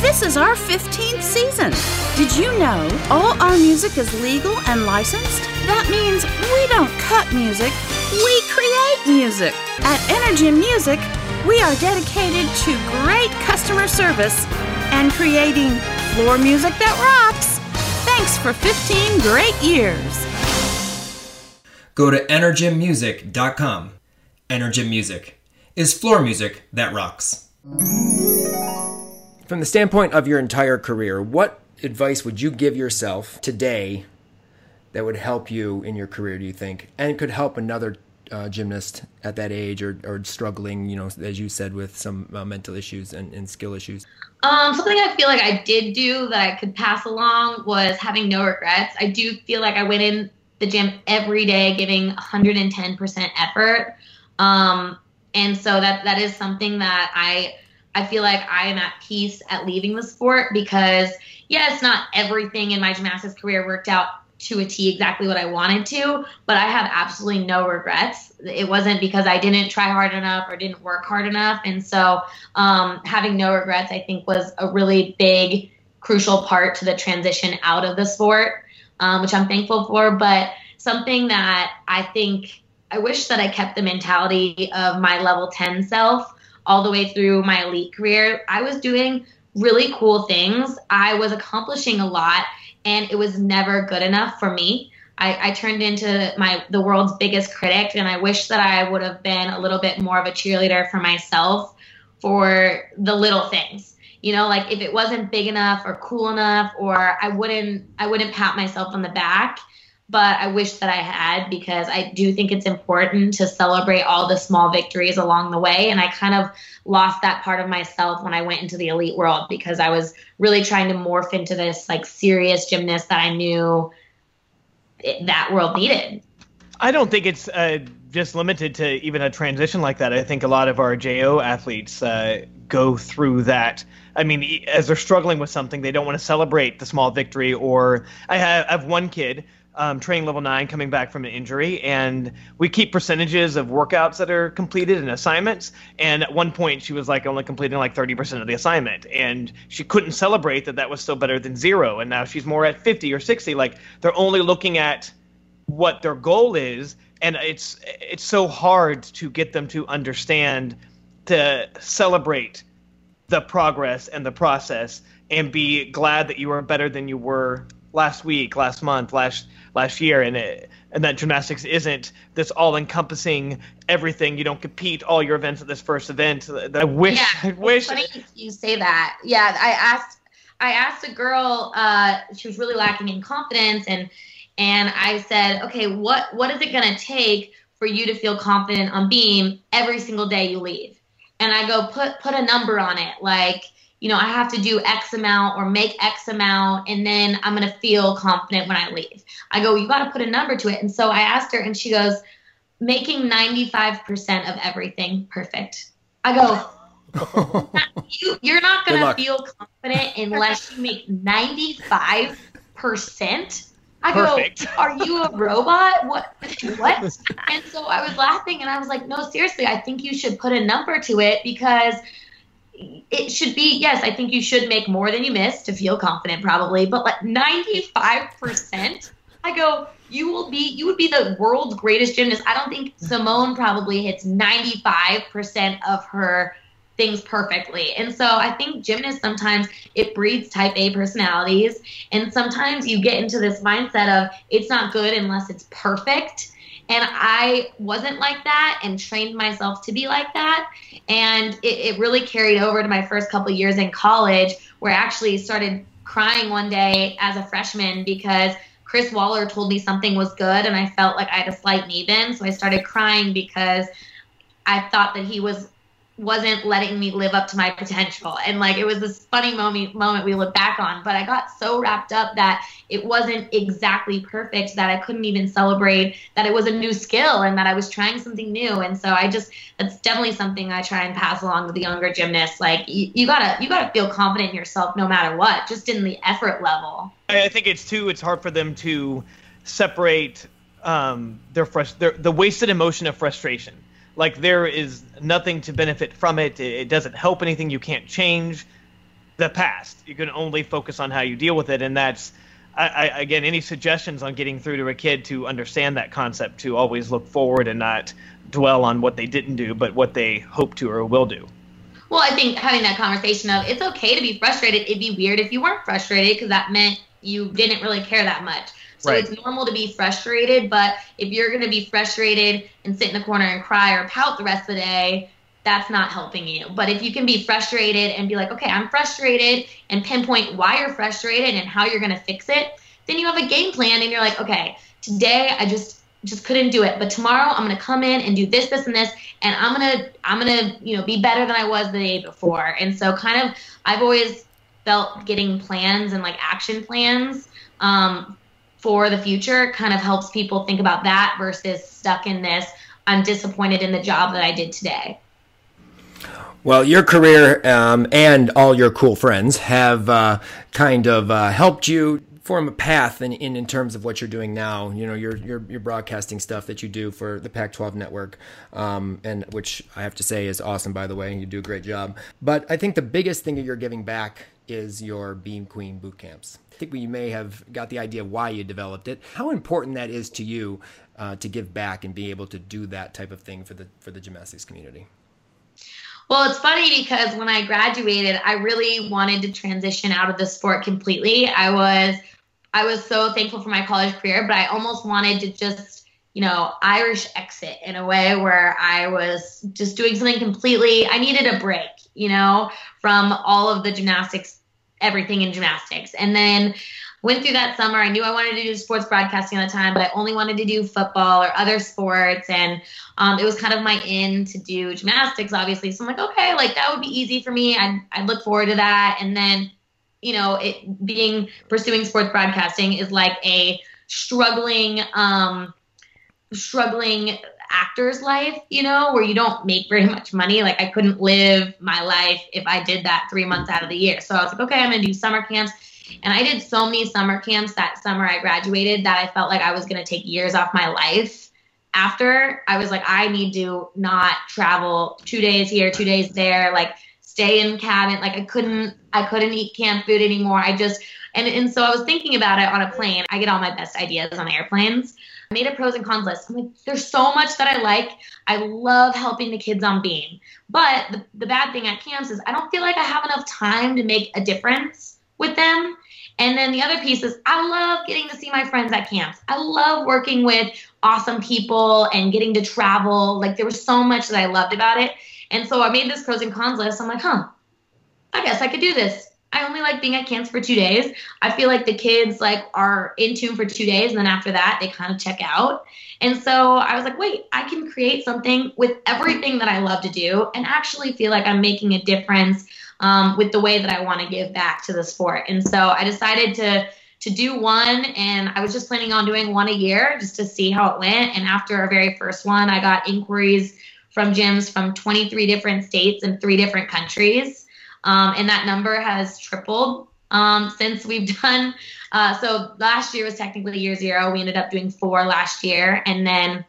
This is our 15th season. Did you know all our music is legal and licensed? That means we don't cut music, we create music. At Energy Music, we are dedicated to great customer service and creating floor music that rocks. Thanks for 15 great years. Go to energymusic.com. Energym Music is floor music that rocks. From the standpoint of your entire career, what advice would you give yourself today that would help you in your career, do you think? And could help another uh, gymnast at that age or, or struggling, you know, as you said, with some uh, mental issues and, and skill issues? Um, something I feel like I did do that I could pass along was having no regrets. I do feel like I went in the gym every day giving 110% effort. Um, and so that that is something that I I feel like I am at peace at leaving the sport because yes, not everything in my gymnastics career worked out to a T exactly what I wanted to, but I have absolutely no regrets. It wasn't because I didn't try hard enough or didn't work hard enough. And so um, having no regrets, I think, was a really big, crucial part to the transition out of the sport, um, which I'm thankful for. But something that I think I wish that I kept the mentality of my level 10 self all the way through my elite career. I was doing really cool things. I was accomplishing a lot and it was never good enough for me. I, I, turned into my the world's biggest critic and I wish that I would have been a little bit more of a cheerleader for myself for the little things. You know, like if it wasn't big enough or cool enough or I wouldn't I wouldn't pat myself on the back but I wish that I had because I do think it's important to celebrate all the small victories along the way. And I kind of lost that part of myself when I went into the elite world because I was really trying to morph into this like serious gymnast that I knew that world needed. I don't think it's uh, just limited to even a transition like that. I think a lot of our JO athletes uh, go through that. I mean, as they're struggling with something, they don't want to celebrate the small victory. Or I have, I have one kid um, training level nine coming back from an injury, and we keep percentages of workouts that are completed and assignments. And at one point, she was like only completing like 30% of the assignment, and she couldn't celebrate that that was still better than zero. And now she's more at 50 or 60. Like they're only looking at what their goal is, and it's it's so hard to get them to understand to celebrate the progress and the process and be glad that you are better than you were last week, last month, last last year, and it, and that gymnastics isn't this all encompassing everything. You don't compete all your events at this first event. I wish. Yeah, I wish. Funny you say that. Yeah, I asked. I asked a girl. Uh, she was really lacking in confidence, and and I said, okay, what what is it going to take for you to feel confident on beam every single day you leave? And I go put put a number on it, like you know, I have to do X amount or make X amount, and then I'm gonna feel confident when I leave. I go, you got to put a number to it. And so I asked her, and she goes, making 95% of everything perfect. I go, you, you're not gonna feel confident unless you make 95 percent. I Perfect. go, are you a robot? What? What? and so I was laughing, and I was like, no, seriously, I think you should put a number to it because it should be yes i think you should make more than you miss to feel confident probably but like 95% i go you will be you would be the world's greatest gymnast. I don't think simone probably hits 95% of her things perfectly. And so i think gymnasts sometimes it breeds type a personalities and sometimes you get into this mindset of it's not good unless it's perfect and I wasn't like that and trained myself to be like that. And it, it really carried over to my first couple years in college, where I actually started crying one day as a freshman because Chris Waller told me something was good and I felt like I had a slight knee bend. So I started crying because I thought that he was wasn't letting me live up to my potential. And like it was this funny moment moment we look back on, but I got so wrapped up that it wasn't exactly perfect that I couldn't even celebrate that it was a new skill and that I was trying something new. And so I just that's definitely something I try and pass along to the younger gymnasts. Like you, you gotta you gotta feel confident in yourself no matter what, just in the effort level. I think it's too it's hard for them to separate um, their, frust- their the wasted emotion of frustration like there is nothing to benefit from it. It doesn't help anything. You can't change the past. You can only focus on how you deal with it, and that's I, I, again any suggestions on getting through to a kid to understand that concept to always look forward and not dwell on what they didn't do, but what they hope to or will do. Well, I think having that conversation of it's okay to be frustrated. It'd be weird if you weren't frustrated because that meant you didn't really care that much. So right. it's normal to be frustrated, but if you're going to be frustrated and sit in the corner and cry or pout the rest of the day, that's not helping you. But if you can be frustrated and be like, okay, I'm frustrated and pinpoint why you're frustrated and how you're going to fix it, then you have a game plan and you're like, okay, today I just just couldn't do it, but tomorrow I'm going to come in and do this this and this and I'm going to I'm going to, you know, be better than I was the day before. And so kind of I've always felt getting plans and like action plans um, for the future kind of helps people think about that versus stuck in this i'm disappointed in the job that i did today well, your career um, and all your cool friends have uh, kind of uh, helped you form a path in, in, in terms of what you're doing now. You know, your your your broadcasting stuff that you do for the Pac-12 network, um, and which I have to say is awesome. By the way, you do a great job. But I think the biggest thing that you're giving back is your Beam Queen boot camps. I think we may have got the idea why you developed it. How important that is to you uh, to give back and be able to do that type of thing for the for the gymnastics community. Well, it's funny because when I graduated, I really wanted to transition out of the sport completely. I was I was so thankful for my college career, but I almost wanted to just, you know, Irish exit in a way where I was just doing something completely I needed a break, you know, from all of the gymnastics everything in gymnastics. And then went through that summer. I knew I wanted to do sports broadcasting at the time, but I only wanted to do football or other sports. And um, it was kind of my in to do gymnastics, obviously. So I'm like, okay, like that would be easy for me. I'd, I'd look forward to that. And then, you know, it being pursuing sports broadcasting is like a struggling, um, struggling actor's life, you know, where you don't make very much money. Like I couldn't live my life if I did that three months out of the year. So I was like, okay, I'm gonna do summer camps. And I did so many summer camps that summer I graduated that I felt like I was gonna take years off my life. After I was like, I need to not travel two days here, two days there, like stay in cabin. Like I couldn't I couldn't eat camp food anymore. I just and and so I was thinking about it on a plane. I get all my best ideas on airplanes. Made a pros and cons list. I'm like, there's so much that I like. I love helping the kids on Beam. But the, the bad thing at camps is I don't feel like I have enough time to make a difference with them. And then the other piece is I love getting to see my friends at camps. I love working with awesome people and getting to travel. Like there was so much that I loved about it. And so I made this pros and cons list. I'm like, huh, I guess I could do this. I only like being at camps for two days. I feel like the kids like are in tune for two days, and then after that, they kind of check out. And so I was like, wait, I can create something with everything that I love to do, and actually feel like I'm making a difference um, with the way that I want to give back to the sport. And so I decided to to do one and I was just planning on doing one a year just to see how it went. And after our very first one, I got inquiries from gyms from 23 different states and three different countries. Um, and that number has tripled um, since we've done. Uh, so last year was technically year zero. We ended up doing four last year. And then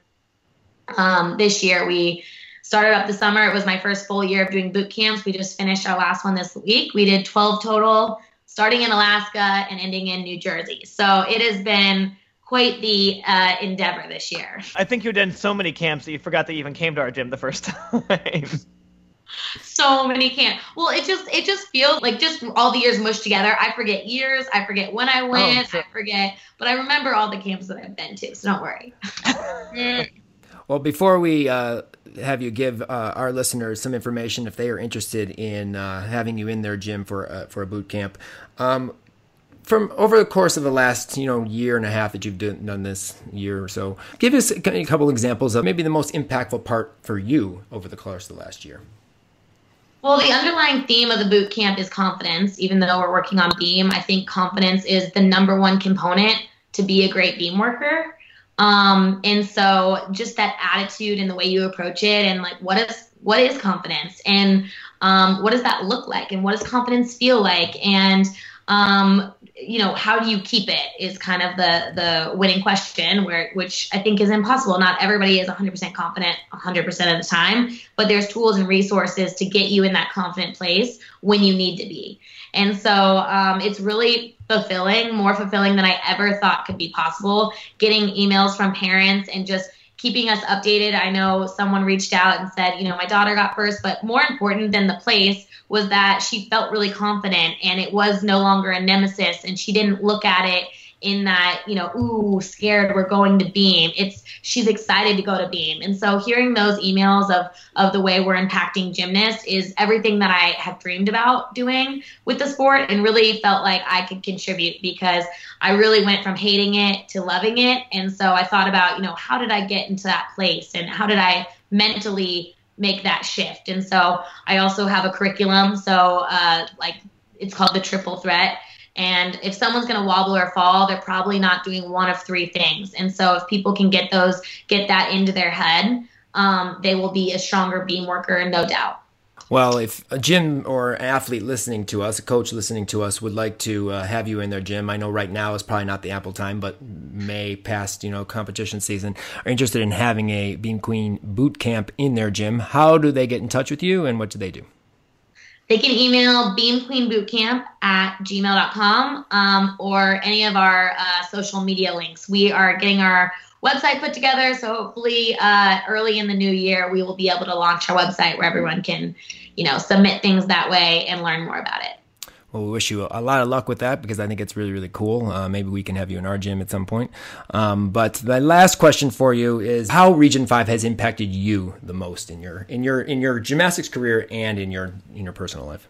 um, this year we started up the summer. It was my first full year of doing boot camps. We just finished our last one this week. We did 12 total starting in Alaska and ending in New Jersey. So it has been quite the uh, endeavor this year. I think you've done so many camps that you forgot that you even came to our gym the first time. So many camps. Well, it just it just feels like just all the years mushed together. I forget years. I forget when I oh, went. Oh, I forget, but I remember all the camps that I've been to. So don't worry. well, before we uh, have you give uh, our listeners some information if they are interested in uh, having you in their gym for uh, for a boot camp. Um, from over the course of the last you know year and a half that you've done this year or so, give us a couple examples of maybe the most impactful part for you over the course of the last year. Well, the underlying theme of the boot camp is confidence. Even though we're working on beam, I think confidence is the number one component to be a great beam worker. Um, and so just that attitude and the way you approach it and like what is what is confidence and um, what does that look like and what does confidence feel like and um, you know how do you keep it is kind of the the winning question where which i think is impossible. Not everybody is 100% confident 100% of the time but there's tools and resources to get you in that confident place when you need to be. And so um, it's really fulfilling more fulfilling than i ever thought could be possible getting emails from parents and just keeping us updated. I know someone reached out and said, you know, my daughter got first, but more important than the place was that she felt really confident and it was no longer a nemesis and she didn't look at it in that, you know, ooh, scared we're going to beam. It's she's excited to go to beam. And so hearing those emails of of the way we're impacting gymnasts is everything that I have dreamed about doing with the sport and really felt like I could contribute because I really went from hating it to loving it. And so I thought about, you know, how did I get into that place and how did I mentally make that shift? And so I also have a curriculum. So, uh, like, it's called the triple threat. And if someone's going to wobble or fall, they're probably not doing one of three things. And so if people can get those, get that into their head, um, they will be a stronger beam worker, no doubt. Well, if a gym or athlete listening to us, a coach listening to us, would like to uh, have you in their gym, I know right now is probably not the apple time, but May past you know competition season, are interested in having a Beam Queen boot camp in their gym. How do they get in touch with you, and what do they do? They can email beamqueenbootcamp at gmail.com um, or any of our uh, social media links. We are getting our website put together. So hopefully, uh, early in the new year, we will be able to launch our website where everyone can, you know, submit things that way and learn more about it. Well, we wish you a lot of luck with that because I think it's really, really cool. Uh, maybe we can have you in our gym at some point. Um, but the last question for you is how Region Five has impacted you the most in your in your in your gymnastics career and in your in your personal life.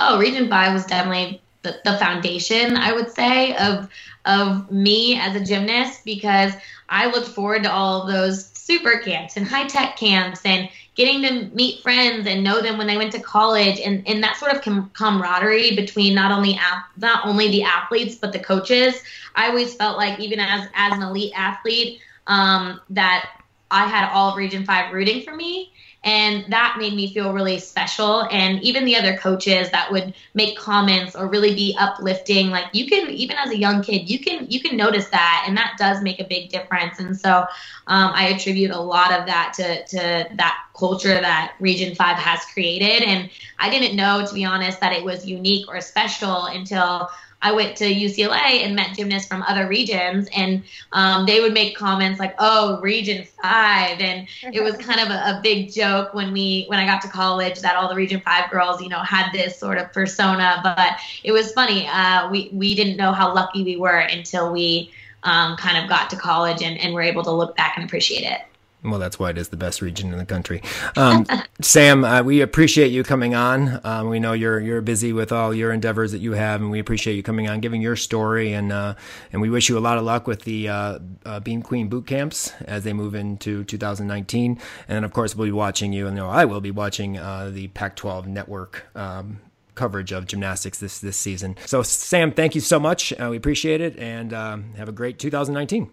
Oh, Region Five was definitely the, the foundation, I would say, of of me as a gymnast because I looked forward to all those super camps and high tech camps and getting to meet friends and know them when they went to college and, and that sort of com- camaraderie between not only not only the athletes but the coaches. I always felt like even as as an elite athlete um, that I had all of Region Five rooting for me and that made me feel really special. And even the other coaches that would make comments or really be uplifting, like you can, even as a young kid, you can you can notice that, and that does make a big difference. And so um, I attribute a lot of that to to that culture that Region Five has created. And I didn't know, to be honest, that it was unique or special until I went to UCLA and met gymnasts from other regions, and um, they would make comments like, "Oh, Region Five," and it was kind of a, a, big joke when we when I got to college that all the Region Five girls, you know, had this sort of persona. But it was funny. Uh, we we didn't know how lucky we were until we um, kind of got to college and, and were able to look back and appreciate it. Well, that's why it is the best region in the country. Um, Sam, uh, we appreciate you coming on. Um, we know you're you're busy with all your endeavors that you have, and we appreciate you coming on, giving your story, and uh, and we wish you a lot of luck with the uh, uh Beam Queen boot camps as they move into 2019. And of course, we'll be watching you, and you know, I will be watching uh, the Pac-12 network. Um, coverage of gymnastics this this season. So, Sam, thank you so much. Uh, we appreciate it, and um, have a great 2019.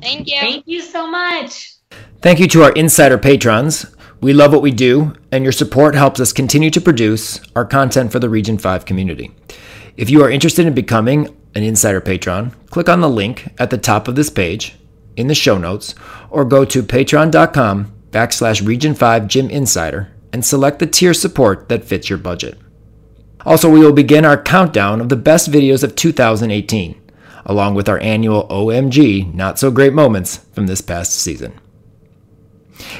Thank you. Thank you so much. Thank you to our insider patrons. We love what we do, and your support helps us continue to produce our content for the Region 5 community. If you are interested in becoming an insider patron, click on the link at the top of this page in the show notes or go to patreon.com backslash region 5 gym insider and select the tier support that fits your budget. Also, we will begin our countdown of the best videos of 2018, along with our annual OMG Not So Great Moments from this past season.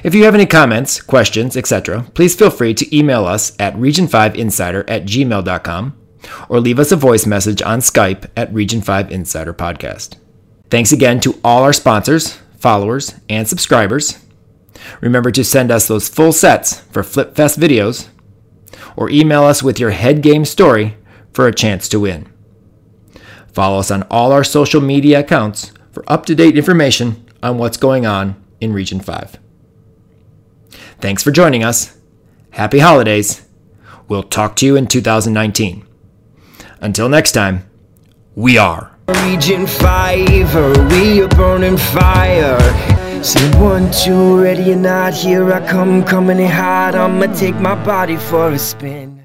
If you have any comments, questions, etc., please feel free to email us at region5insider at gmail.com or leave us a voice message on Skype at Region 5 Insider Podcast. Thanks again to all our sponsors, followers, and subscribers. Remember to send us those full sets for FlipFest videos or email us with your head game story for a chance to win. Follow us on all our social media accounts for up to date information on what's going on in Region 5. Thanks for joining us. Happy holidays. We'll talk to you in 2019. Until next time, we are. Region 5, we are burning fire. One, two, ready or not, here I come, coming in hot. I'ma take my body for a spin.